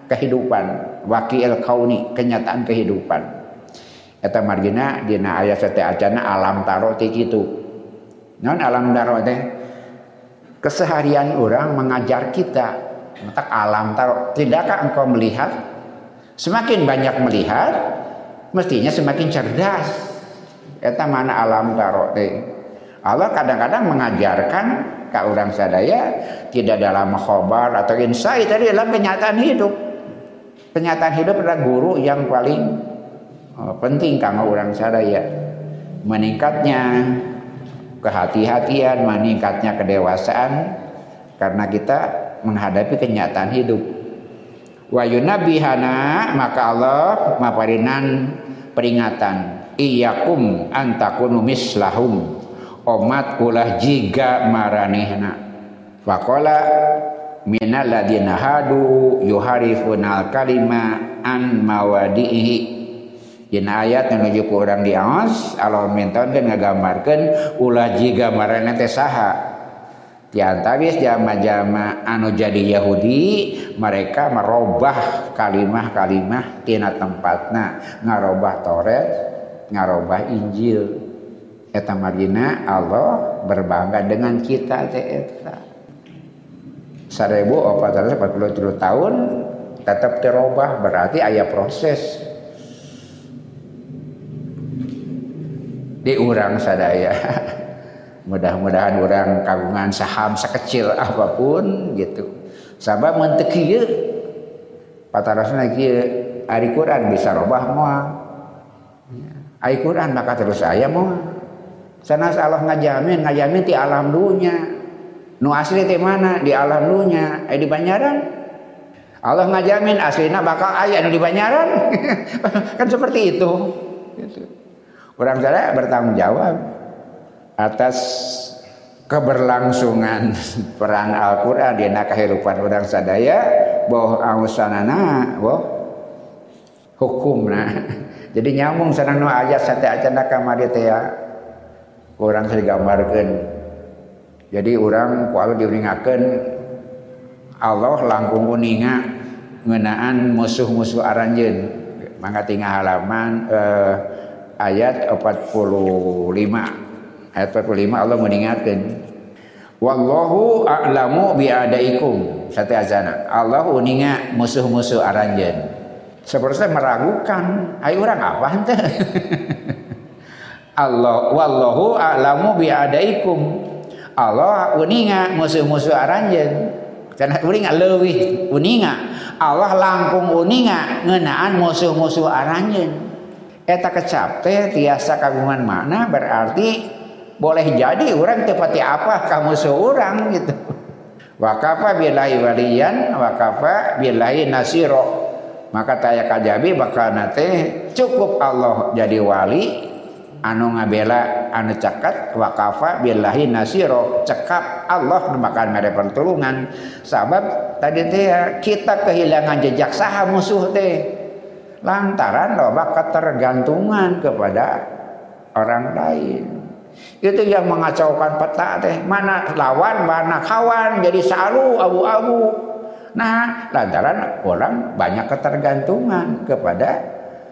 kehidupan. Waqil kauni kenyataan kehidupan. Eta margina dina ayat sate acana alam taro teh kitu. Non alam taro teh? Keseharian orang mengajar kita. Tak alam taro. Tidakkah engkau melihat? Semakin banyak melihat mestinya semakin cerdas. Eta mana alam taro Allah kadang-kadang mengajarkan ke orang sadaya tidak dalam khobar atau insight. Tadi dalam kenyataan hidup. Kenyataan hidup adalah guru yang paling oh, penting kanggo orang sadaya. Meningkatnya kehati-hatian meningkatnya kedewasaan. Karena kita menghadapi kenyataan hidup wa yunabihana maka Allah maparinan peringatan. Iyakum antakunu mislahum. Omat ulah jiga maranehna. Faqala minal ladina hadu yuharifunal kalima an mawadihi Dina ayat menuju ke orang di Awas Allah mintakan kan ngagambarkan ulah jiga marana teh saha tiantawis jama-jama anu jadi Yahudi mereka merubah kalimah-kalimah tina tempatna. Ngarobah Taurat ngarobah Injil. Eta margina Allah berbangga dengan kita teh eta. 1443 tahun tetap terubah berarti ayah proses. Di urang sadaya mudah-mudahan orang kagungan saham sekecil apa pun gitu. Sabab mentekieu patarasna kieu ari Quran bisa robah moal ari Quran maka terus saya moal sanas Allah ngajamin ngajamin ti alam dunia nu asli ti mana? Di alam dunia eh di Banyaran? Allah ngajamin aslinya bakal ayat di Banyaran. Kan seperti itu. Gitu. orang saya bertanggung jawab atas keberlangsungan peran Al-Quran di kehidupan orang sadaya bahwa ausanana bahwa hukum nah jadi nyambung sana no ayat sate acana kamari teh ya. Orang gambarkan jadi orang kalau diuningakan Allah langkung uninga ngenaan musuh-musuh aranjen mangga tinggal halaman eh, ayat 45 ayat 45 Allah mengingatkan wallahu a'lamu bi'adaikum satu azana. Allah uninga musuh-musuh aranjen. Seperti meragukan. Ayo orang apa ente? Allah wallahu a'lamu bi'adaikum. Allah uninga musuh-musuh aranjen. Karena uninga leuwih uninga Allah langkung uninga ngenaan musuh-musuh aranjen. Eta kecap teh tiasa kagungan mana? Berarti boleh jadi orang tepati apa? Kamu seorang gitu. Wakafa billahi waliyan wakafa billahi nasiro. Maka taya kajabi bakal nate cukup Allah jadi wali anu ngabela anu cekat wakafa billahi nasiro. Cekap Allah bakal mere pertolongan sabab tadi teh kita kehilangan jejak saha musuh teh. Lantaran loba ketergantungan kepada orang lain itu yang mengacaukan peta teh. Mana lawan mana kawan. Jadi salu abu-abu. Nah lantaran orang banyak ketergantungan kepada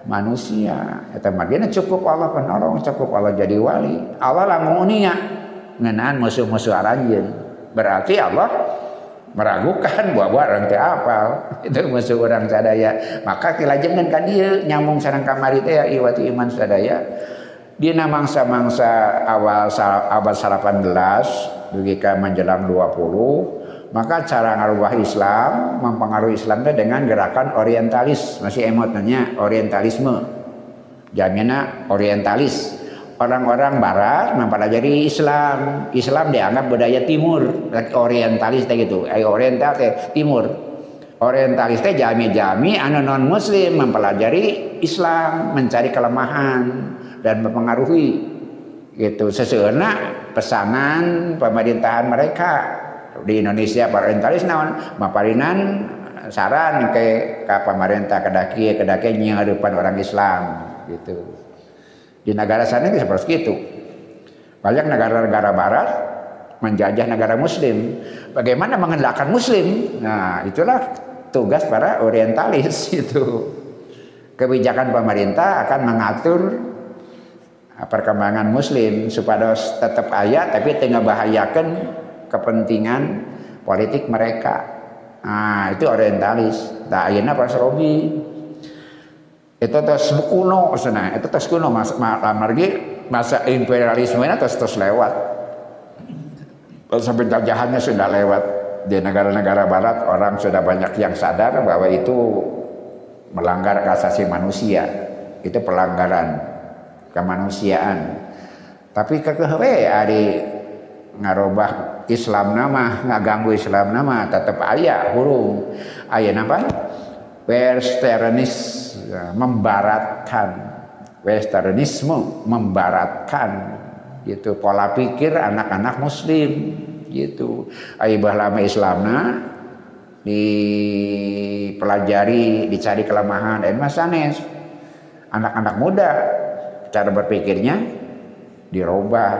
manusia. Itu makanya cukup Allah penolong cukup Allah jadi wali. Allah langsung unia ngenaan musuh-musuh aranjen berarti Allah meragukan bahwa orang teh apal. Itu musuh orang sadaya. Maka kilajengan kan dia nyambung sarang kamari teh iwati iman sadaya Dina mangsa-mangsa awal abad 18 begitu menjelang 20 maka cara ngarubah Islam mempengaruhi Islam itu dengan gerakan orientalis. Masih emotnya orientalisme. Jamina orientalis. Orang-orang barat mempelajari Islam. Islam dianggap budaya timur. Orientalis gitu. Eh oriental timur. Orientalis teh jami-jami anu non muslim mempelajari Islam mencari kelemahan dan mempengaruhi gitu. Sesuatu pesanan pemerintahan mereka. Di Indonesia para orientalis naon maparinan saran ke ke pemerintah kedaki kedaki depan orang Islam gitu. Di negara sana itu seperti itu. Banyak negara-negara barat menjajah negara muslim. Bagaimana mengendalikan muslim? Nah itulah tugas para orientalis itu kebijakan pemerintah akan mengatur perkembangan muslim supaya tetap ayat tapi tengah bahayakan kepentingan politik mereka. Nah itu orientalis. Nah ayeuna pas robi itu terus kuno sana itu terus kuno mas margi masa imperialisme ini terus terus lewat. Sampai penjajahannya sudah lewat. Di negara-negara barat orang sudah banyak yang sadar bahwa itu melanggar asasi manusia. Itu pelanggaran kemanusiaan. Tapi kekewe ari ngarobah Islam nama ngaganggu Islam nama tetap ayah hurung. Ayah apa Westernis ya, membaratkan. Westernisme membaratkan. Gitu pola pikir anak-anak muslim. Gitu. Ayah lama Islamna dipelajari dicari kelemahan dan masanes anak-anak muda cara berpikirnya dirubah,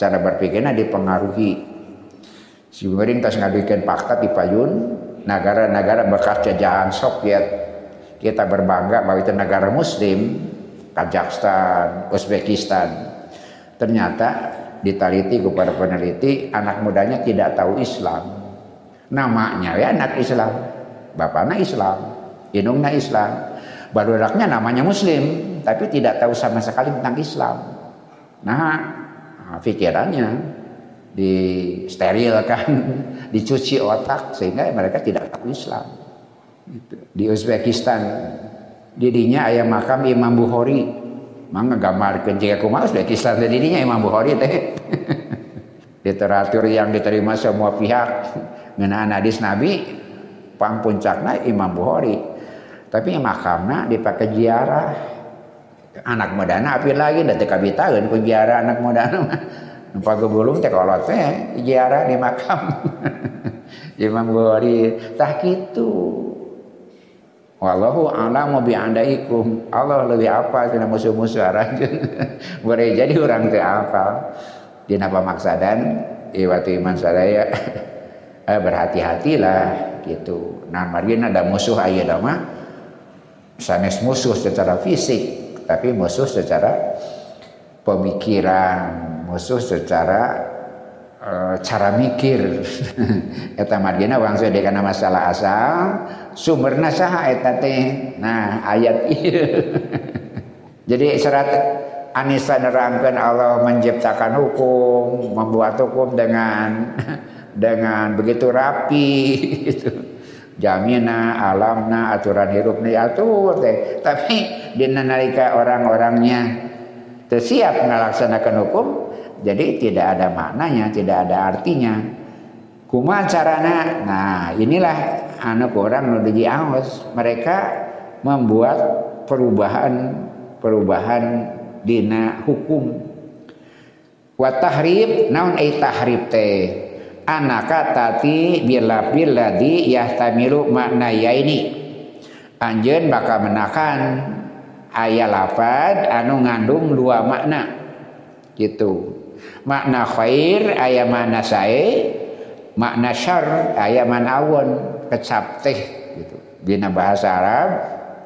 cara berpikirnya dipengaruhi. si tas ngaduikeun fakta di payun negara-negara bekas jajahan Soviet kita berbangga bahwa itu negara muslim Kazakhstan, Uzbekistan. Ternyata diteliti kepada peneliti anak mudanya tidak tahu Islam. Namanya ya anak Islam. Bapaknya Islam. Indungnya Islam. Baru anaknya namanya Muslim tapi tidak tahu sama sekali tentang Islam. Nah pikirannya disterilkan dicuci otak sehingga mereka tidak tahu Islam. Gitu. di Uzbekistan didinya ayam makam Imam Bukhari. Mangga gambar jika kumaha Uzbekistan didinya Imam Bukhari teh. Literatur yang diterima semua pihak. Ngenaan hadis Nabi pang puncakna Imam Bukhari. Tapi makamna dipakai ziarah anak mudana api lagi dan teka bitaeun ku ziarah anak mudana numpa gebulung teh kolot teh ziarah di makam Imam Bukhari tah kitu Wallahu a'lamu bi andaikum. Allah lebih apa tina musuh-musuh aranjeun. Boleh jadi orang teu apa. Dina pamaksadan iwatu iman sadaya eh, berhati-hatilah gitu nah margin ada musuh ayah dama sanes musuh secara fisik tapi musuh secara pemikiran musuh secara uh, cara mikir eta margina bangsa dekana masalah asal sumberna saha eta teh nah ayat ieu jadi serat Anissa nerangkan Allah menciptakan hukum, membuat hukum dengan dengan begitu rapi gitu. Jamina, alamna, aturan hidup diatur teh. Tapi di nalika orang-orangnya tersiap melaksanakan hukum, jadi tidak ada maknanya, tidak ada artinya. Kuma carana, nah inilah anak orang nuduji awas. Mereka membuat perubahan perubahan dina hukum. Wa tahrib naon ai tahrib teh anaka tati bila bila di yahtamilu makna ya ini anjen bakal menakan ayat lapad anu ngandung dua makna. Gitu. Makna khair ayat mana saya makna syar ayat mana awon. Kecap teh gitu. Bina bahasa Arab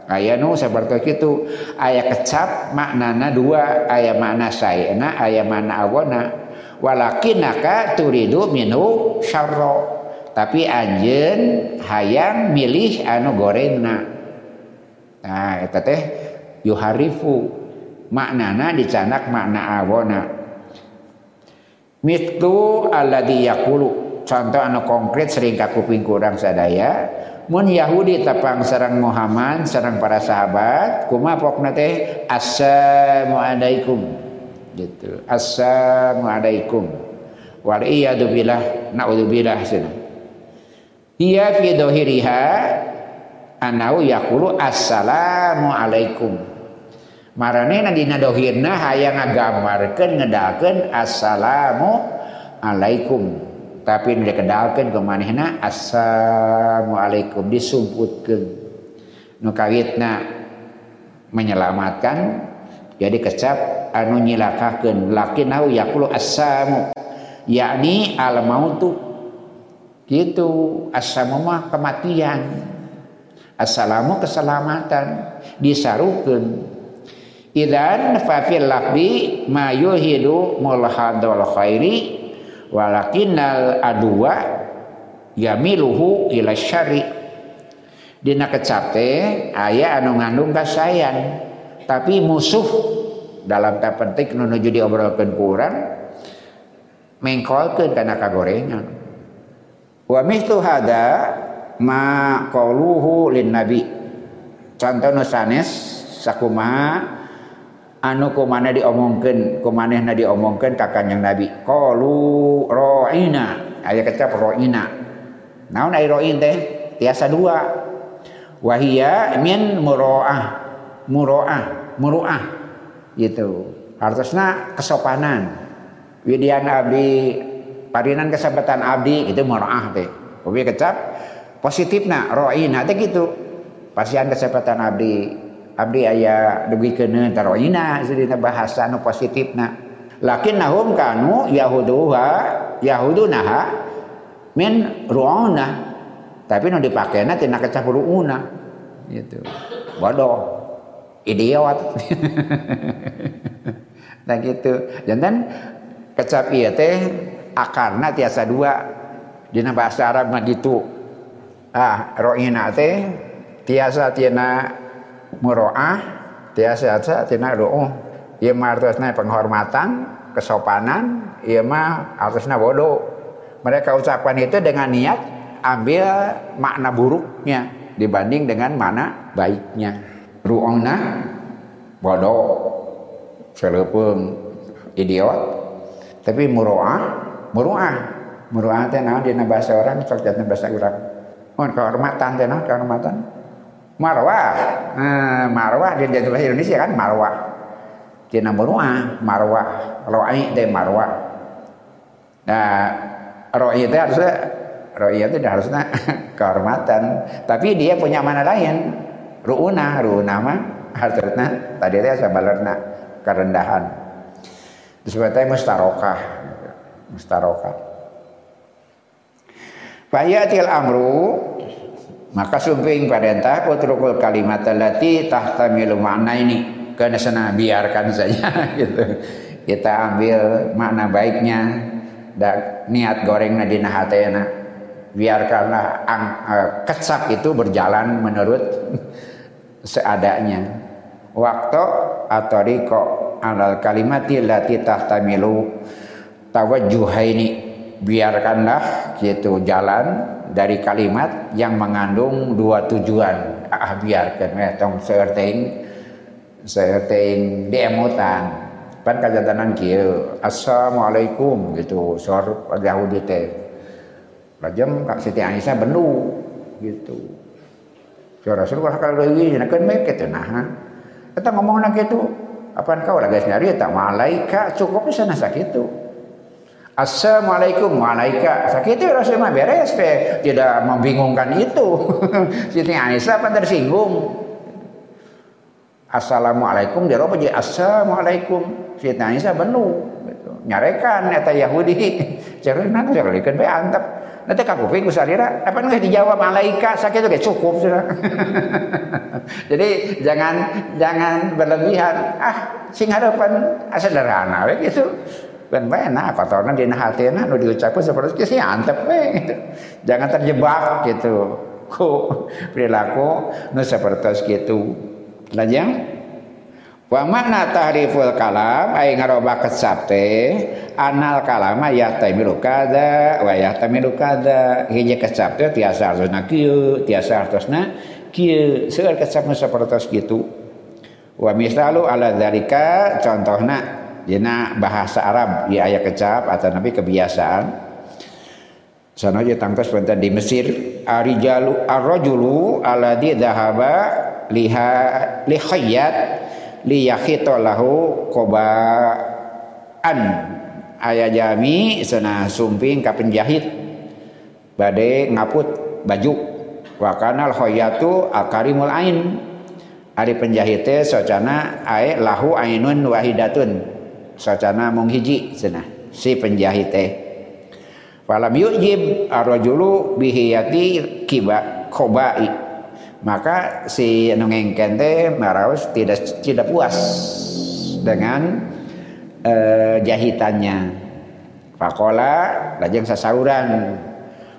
ayat nu seperti itu ayat kecap maknana dua. Ayat mana saya na ayat mana awona. Walakinaka turidu minu syarro. Tapi anjen hayang milih anu gorengna. Nah eta teh yuharifu maknana dicanak makna awona. Mitu alladhi yakulu. Contoh anu konkret sering kakuping kurang sadaya mun Yahudi tepang serang Muhammad serang para sahabat kuma pokna teh assalamualaikum gitu. Assalamualaikum wal iyadu billah naudzubillah sana iya fi dohiriha anau yakulu assalamu alaikum. Marane dina dohirna hayang ngagambarkeun ngedakeun assalamu alaikum. Tapi nu dikedalkeun ke manehna assalamu alaikum disumputkeun. Nu kawitna menyelamatkan jadi kecap anu nyilakakeun. Lakinau yaqulu assamu yakni al mautu gitu assamu mah kematian assalamu keselamatan. Disarukeun idan fa fil lafdi ma yuhidu mulhadul khairi walakinnal adwa yamiluhu ila syari dina kecap teh aya anu ngandung kasayan tapi musuh dalam tak penting menuju diobrolkan kurang mengkolkan karena kagorengan. Wa mithlu hada ma qauluhu lin nabi. Contoh nusanes sakumaha anu kumana diomongkeun kumanehna diomongkeun ka kanjeng nabi. Qalu ra'ina aya kecap ra'ina naon ai ra'in teh? Tiasa dua. Wahia min mura'ah mura'ah muruah. Gitu. Harusnya kesopanan. Widian abdi parinan kesempatan abdi itu muruah teh. Ubi kecap positif nak roina teh gitu. Pasian kesempatan abdi abdi aya dugi kene taroina sedina bahasa nu positif nak lakin nahum kanu yahuduha yahudunaha min ru'una tapi nu dipakainya tina kecap ru'una gitu. Bodoh. Idiot. Nah gitu. Jangan kecap iya teh akarna tiasa dua. Dina bahasa Arab mah gitu ah ro'ina teh tiasa tina muro'ah tiasa tina ru'uh. Ieu mah artosna penghormatan kesopanan ieu mah artosna bodoh mereka ucapkan itu dengan niat ambil makna buruknya dibanding dengan mana baiknya. Ru'una bodoh selepeng idiot. Tapi muro'ah muro'ah. Muro'ah teh naon dina bahasa orang? Sok bahasa urang mun kehormatan naon kehormatan marwah. Nah, marwah di bahasa Indonesia kan marwah. Dina muro'ah marwah. Ro'i teh marwah. Nah ro'i teh harusnya ro'i itu harusnya kehormatan. Tapi dia punya mana lain? Ruuna ruuna mah hartna tadi teh sabalerna kerendahan. Disebutnya mustarokah. Mustarokah Fayatil amru maka sumping entah utrukul kalimat allati tahtamilu makna ini. Karena sana biarkan saja gitu. Kita ambil makna baiknya dan niat goreng nadina hatena biarkanlah ang, uh, kecap itu berjalan menurut seadanya. Waktu atau riko alal kalimati lati tahtamilu tawajjuhaini biarkanlah gitu jalan dari kalimat yang mengandung dua tujuan ah biarkan ya tong seerting seerting diemutan pan kajatanan kieu assalamualaikum gitu sor Yahudi teh lajam kak Siti Aisyah benu gitu Ya Rasulullah kalau deui nakeun bae kitu nah. Eta ngomongna kitu. Apaan kau lagi nyari tak malaika cukup bisa nasa kitu. Assalamualaikum malaika sakit itu Rasul mah beres pe tidak membingungkan itu. Siti Aisyah apa tersinggung. Assalamualaikum dia roba jadi Assalamualaikum. Siti Aisyah benuh gitu. nyarekan eta Yahudi. Cari nanti cari kan be antep. Nanti kakuping ku salira apa nggak dijawab malaika sakit itu cukup sudah jadi jangan jangan berlebihan. Ah sing harapan sederhana gitu ben bae nah kotorna dina hatina nu diucapkeun seperti itu sih antep gitu. jangan terjebak gitu. Ku perilaku nu seperti itu lajang Wa makna tahriful kalam ay ngaroba kecap teh anal kalama yahtamilu kada wa yahtamilu kada. Hiji kecap teh tiasa artosna kieu tiasa artosna kieu. Seueur kecap sapertos kitu wa misalu ala dzalika contohna dina bahasa Arab di aya kecap atau nabi kebiasaan. Sana aja tangkas penten di Mesir. Arijalu arrajulu alladhi dhahaba liha lihayat liyakhito lahu kobaan ayah jami sana sumping ka penjahit bade ngaput baju. Wakanal khoyatu akarimul ain. Ari penjahite socana ae lahu ainun wahidatun socana mung hiji cenah. Si penjahite falam yujib arrajulu bihiyati kiba khobai. Maka si nongengken teh maraus tidak tidak puas dengan eh, jahitannya. Fakola lajeng sasauran.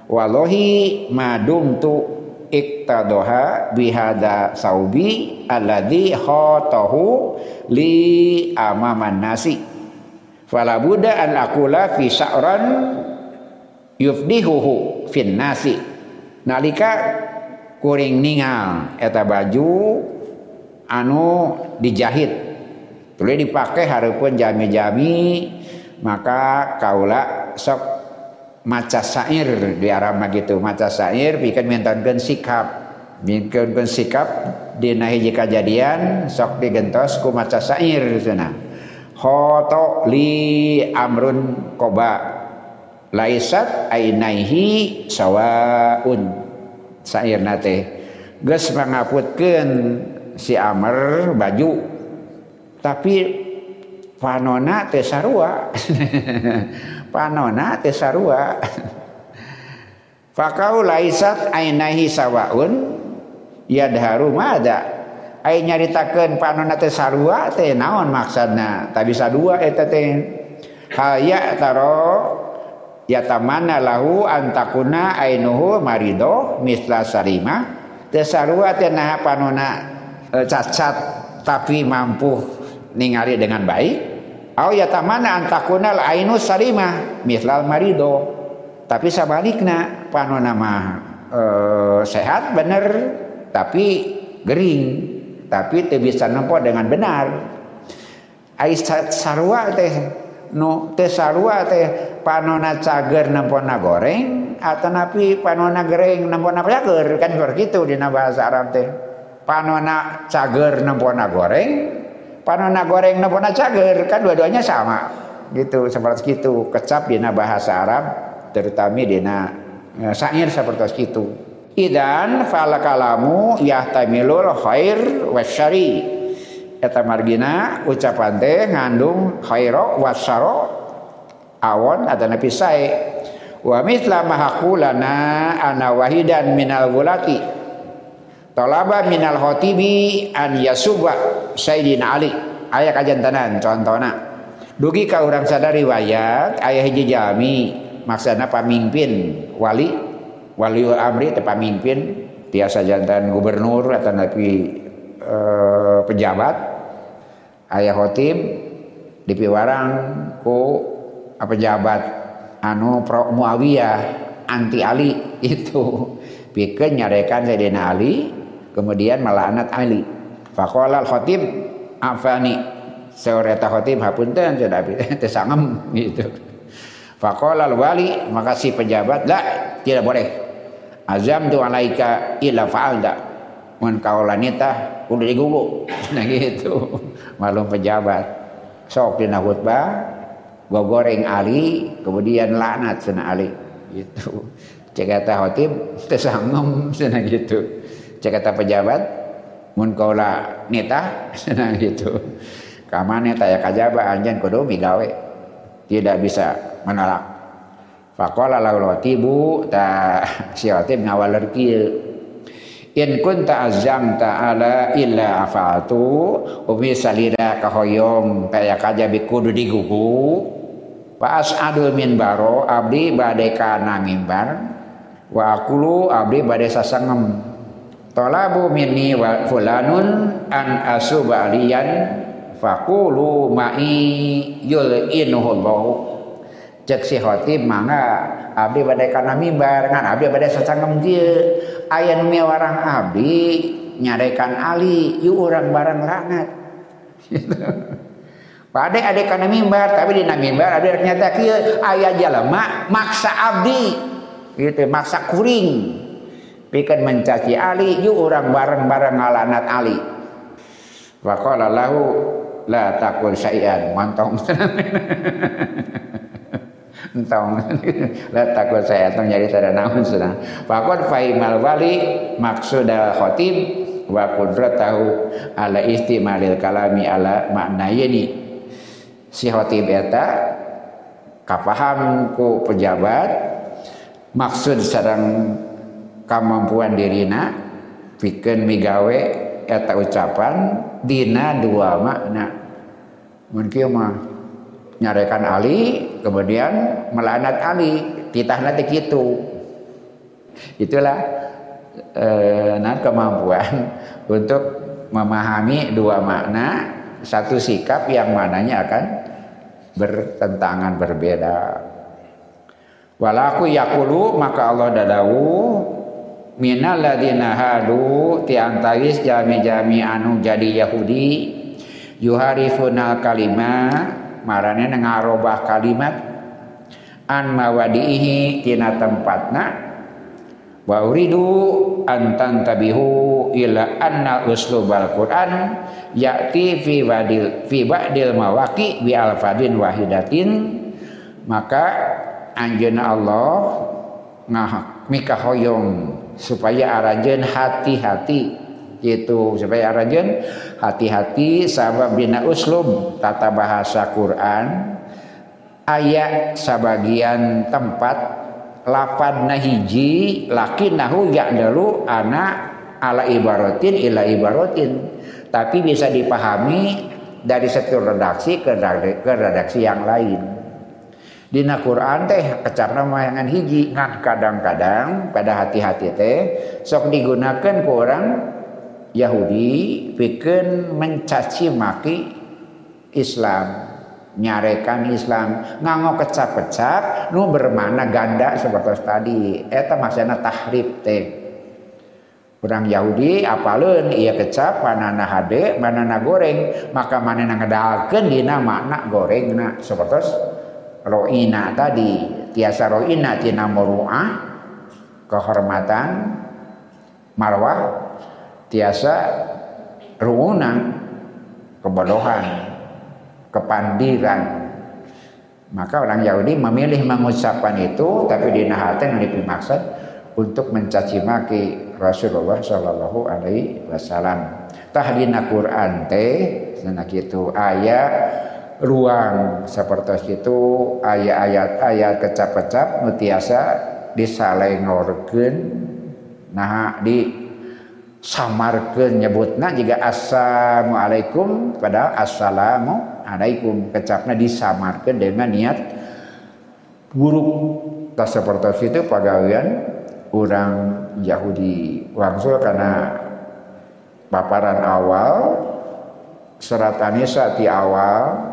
Wallahi madum tu iktadoha bihada saubi alladhi khotohu li amaman nasi fala buddha an akula fi sa'ran yufdihuhu fin nasi. Nalika kuring ningal eta baju anu dijahit. Tuluy dipakai hareupeun jami-jami maka kaula sok maca sair di Arab gitu. Maca sair bikin mintankeun sikap. Bikin sikap dina hiji kejadian sok digentos ku maca sair cenah khoto li amrun koba. Laisat ainaihi sawaun. Sair nate ges mangaputkeun si Amr baju. Tapi panona teh sarua. Panona teh sarua. Fakau laisat ainahi sawaun. Yadharu mada ai nyaritakeun panonna teh sarua teh naon maksudna? Tak bisa dua eta teh. Haya taro yatamana lahu antakuna ainuhu marido misla sarima. Teh sarua teh nah panonna e, cacat tapi mampu ningali dengan baik. Au yatamana antakuna ainu sarima misla marido. Tapi sabalikna panona mah e, sehat bener tapi gering tapi teu bisa nempo dengan benar. Ai sarua teh no teh sarua teh panona cager nempona goreng atau napi panona goreng nempona cager. Kan seperti itu di bahasa Arab teh. Panona cager nempona goreng panona goreng nempona cager. Kan dua-duanya sama. Gitu seperti itu kecap di bahasa Arab terutama dina uh, syair seperti itu idan fal kalamu yahtamilul khair wasyari. Eta margina ucapan teh ngandung khairo wasyaro awon atau nabi sae. Wa mithla mahaqulana ana wahidan minal gulati. Talaba minal khotibi an yasuba sayyidina ali. Aya kajantanan contohna dugi ka urang sadari riwayat aya hiji jami. Maksudnya pemimpin wali wali amri itu pemimpin tiasa jantan gubernur atau nabi e, pejabat ayah khotib di piwarang ku pejabat anu pro Muawiyah anti Ali itu. Bikin nyarekan Sayyidina Ali kemudian melaknat Ali. Faqala al khatib afani seoreta khotib hapunten sudah tesangem gitu. Faqala wali maka si pejabat. La tidak boleh. Azam tu alaika illa fa'alda. Mun kaulanita udah digugu. Nah gitu. Malum pejabat. Sok dina khutbah gogoreng Ali kemudian laknat sana Ali gitu. Cek kata khotib tersangem sana gitu. Cek pejabat mun kaula nita sana gitu. Kamane taya kajaba anjen kudu migawe tidak bisa menolak faqala lahu tibu ta si atib ngawaler kieu. In kunta azamta ala illa afatu umi salira kahoyong kaya kaja bikudu digugu. Wa as'adu min baro abdi bade kana mimbar wa akulu abdi bade sasangem. Talabu minni wa fulanun an asuba aliyan Fakulu ma'i yul inuhullahu cek si khotib mangga abdi badai kana mimbar ngan abdi badai sacangem dia aya nu warang abdi nyarekan ali yu urang barang laknat Padai ada kana mimbar tapi di mimbar abdi ternyata kieu aya jalema maksa abdi. Gitu maksa kuring. Pikeun mencaci ali yu urang bareng-bareng ngalanat ali. Waqala lahu la takul syai'an. Mantong entong. La takul syai'an tong nyari tada naon cenah faqad faimal wali maksudal khatib wa qudratahu ala istimalil kalami ala maknayeni. Si khatib eta kapaham ku pejabat maksud sarang kemampuan dirina pikeun migawe eta ucapan dina dua makna. Mungkin mah nyarekan Ali kemudian melanat Ali. Titah nanti gitu. Itulah eh, nah kemampuan untuk memahami dua makna. Satu sikap yang mananya akan bertentangan berbeda. Walaku yakulu maka Allah dadawu minal ladina hadu tiantawis jami-jami anu jadi Yahudi yuharifuna kalima marane ngarobah kalimat an mawadihi tina tempatna wa uridu an tantabihu ila anna uslubal Quran ya'ti fi wadil fi ba'dil mawaqi bi alfadin wahidatin. Maka anjeunna Allah ngah mikahoyong supaya arajen hati-hati gitu. Supaya arajen hati-hati sabab bina uslub tata bahasa Quran. Ayat sebagian tempat lafadna hiji nahu ya'dalu anak ala ibaratin ila ibaratin tapi bisa dipahami dari satu redaksi ke, ke redaksi yang lain. Dina Quran teh kecarna mayangan hiji ngan kadang-kadang pada hati-hati teh sok digunakan ke orang Yahudi bikin mencaci maki Islam nyarekan Islam nganggo kecap-kecap nu bermana ganda seperti tadi. Eta maksudnya tahrif teh. Orang Yahudi apalun iya kecap manana hade manana goreng maka manana ngedalkeun dina makna goreng na seperti roina tadi. Tiasa roina tina muruah kehormatan marwah tiasa ruuna kebodohan kepandiran maka orang Yahudi memilih mengucapkan itu tapi di nahaten yang maksud untuk mencaci maki Rasulullah Shallallahu Alaihi Wasallam. Tahdina Quran teh, sana gitu ayat ruang seperti itu ayat-ayat kecap-kecap nutiasa disalengorkeun nah di samarkeun nyebutna jika assalamualaikum padahal assalamu alaikum kecapna disamarkeun dengan niat buruk. Tak seperti itu pegawaian orang Yahudi. Wangsul karena paparan awal surat Anisa di awal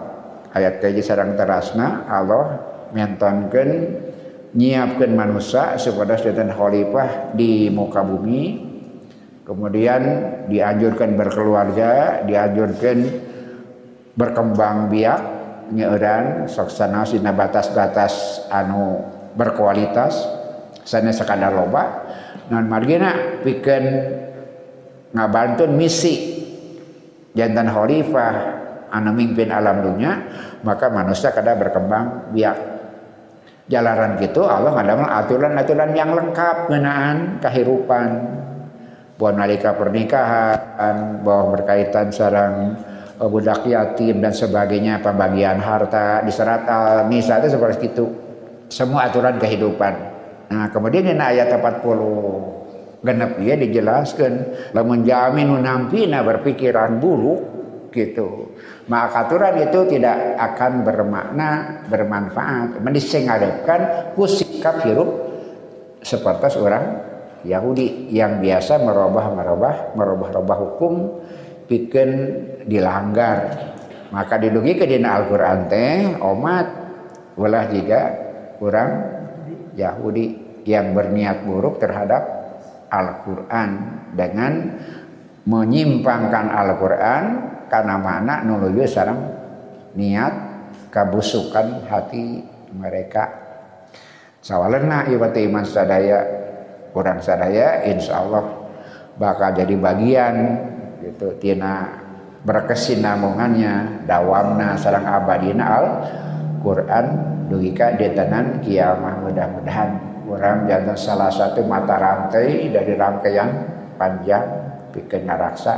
ayat kaji sarang terasna Allah mentonkan nyiapkan manusia supaya sedan khalifah di muka bumi kemudian dianjurkan berkeluarga dianjurkan berkembang biak nyeuran soksana sina batas-batas anu berkualitas sana sekadar loba. Non margina pikeun ngabantun misi. Jantan khalifah anu mimpin alam dunia maka manusia kada berkembang biak. Jalaran gitu Allah ngadamel aturan-aturan yang lengkap ngenaan kehidupan buat nalika pernikahan bahwa berkaitan sarang eh, budak yatim dan sebagainya pembagian harta di serat al-nisa itu seperti itu. Semua aturan kehidupan. Nah kemudian ini ayat 40 genep ya dijelaskan lamun jamin nampi na berpikiran buruk gitu. Maka aturan itu tidak akan bermakna bermanfaat. Mendisengadekan kusikap hirup seperti orang Yahudi yang biasa merubah merubah merubah rubah hukum bikin dilanggar. Maka didugi ke dina Al-Quran teh omat. Ulah juga orang Yahudi yang berniat buruk terhadap Al-Quran dengan menyimpangkan Al-Quran karena mana nuluyu sarang niat kabusukan hati mereka. Sawalena iwati iman sadaya kurang sadaya insya Allah bakal jadi bagian gitu. Tina berkesinambungannya dawamna sarang abadina al Quran dugika detanan kiamah mudah-mudahan. Orang jantan salah satu mata rantai dari rangkaian panjang bikin raksa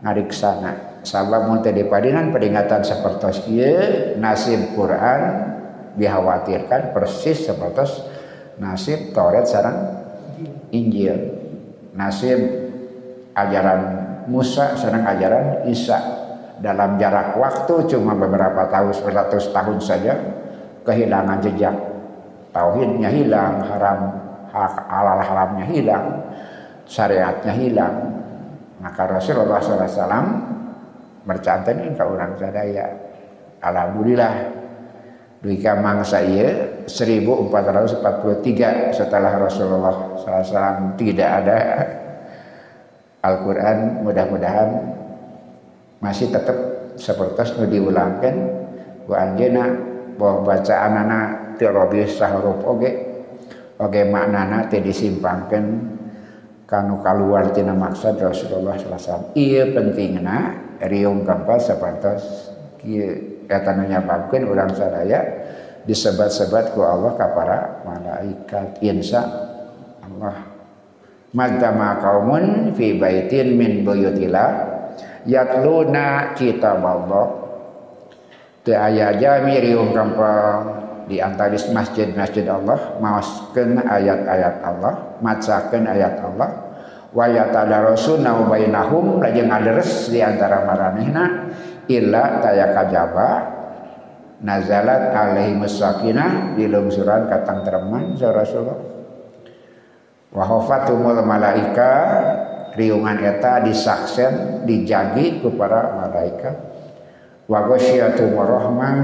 ngariksana sabab mun teu dipadinan peringatan sapertos ieu nasib Quran dikhawatirkan persis sapertos nasib Taurat sareng Injil. Nasib ajaran Musa sareng ajaran Isa. Dalam jarak waktu cuma beberapa tahun beratus tahun saja kehilangan jejak. Tauhidnya hilang haram halal haramnya hilang syariatnya hilang. Maka Rasulullah SAW mercanten ka orang sadaya. Alhamdulillah duika mangsa iya 1443 setelah Rasulullah SAW tidak ada Al-Quran mudah-mudahan masih tetap seperti nu diulangkan. Ku anjena bahwa bacaan anak teologis sahurup oge oge maknana teh disimpangkan kanu kaluar tina maksud Rasulullah SAW iya pentingna riung kampas sepantas nu nyababkeun urang sadaya disebat-sebat ku Allah ka para malaikat. Insya Allah. Madama kaumun fi baitin min buyutillah yatluna kitab Allah teu aya jami riung kampang di antara masjid-masjid Allah maoskeun ayat-ayat Allah macakeun ayat Allah. Wa yatadarasuna bainahum lajeng ngaderes di antara maranehna illa tayakajaba nazalat alaihi musakinah di lungsuran katang tereman sa Rasulullah. Wa hafatumul malaika riungan eta disaksen dijagi ku para malaikat wa ghasyiyatu rahmah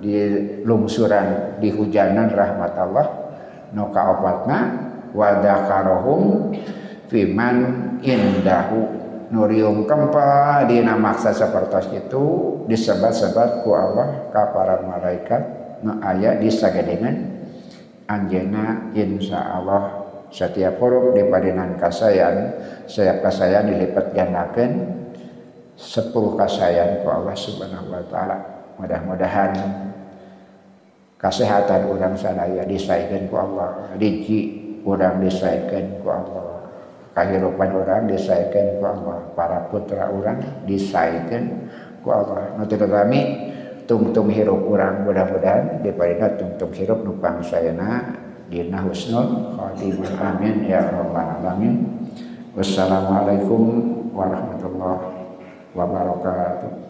di lungsuran di hujanan rahmat Allah nu kaopatna wa dzakarahum fiman indahu nurium kempa dina maksa seperti itu disebat-sebat ku Allah ka para malaikat nu aya di sagedengan. Anjeuna insya Allah setiap huruf di padinan kasayan setiap kasayan dilipat gandakan sepuluh kasayan ku Allah subhanahu wa ta'ala. Mudah-mudahan kesehatan orang sadaya disaikan ku Allah diji orang disaikan ku Allah kehidupan orang disaikan ku Allah. Para putra orang disaikan ku Allah. Nanti kami tung-tung hirup orang mudah-mudahan daripada tung-tung hirup nupang sayana dina husnul khatimah amin. Ya rabbal alamin. Wassalamualaikum warahmatullahi wabarakatuh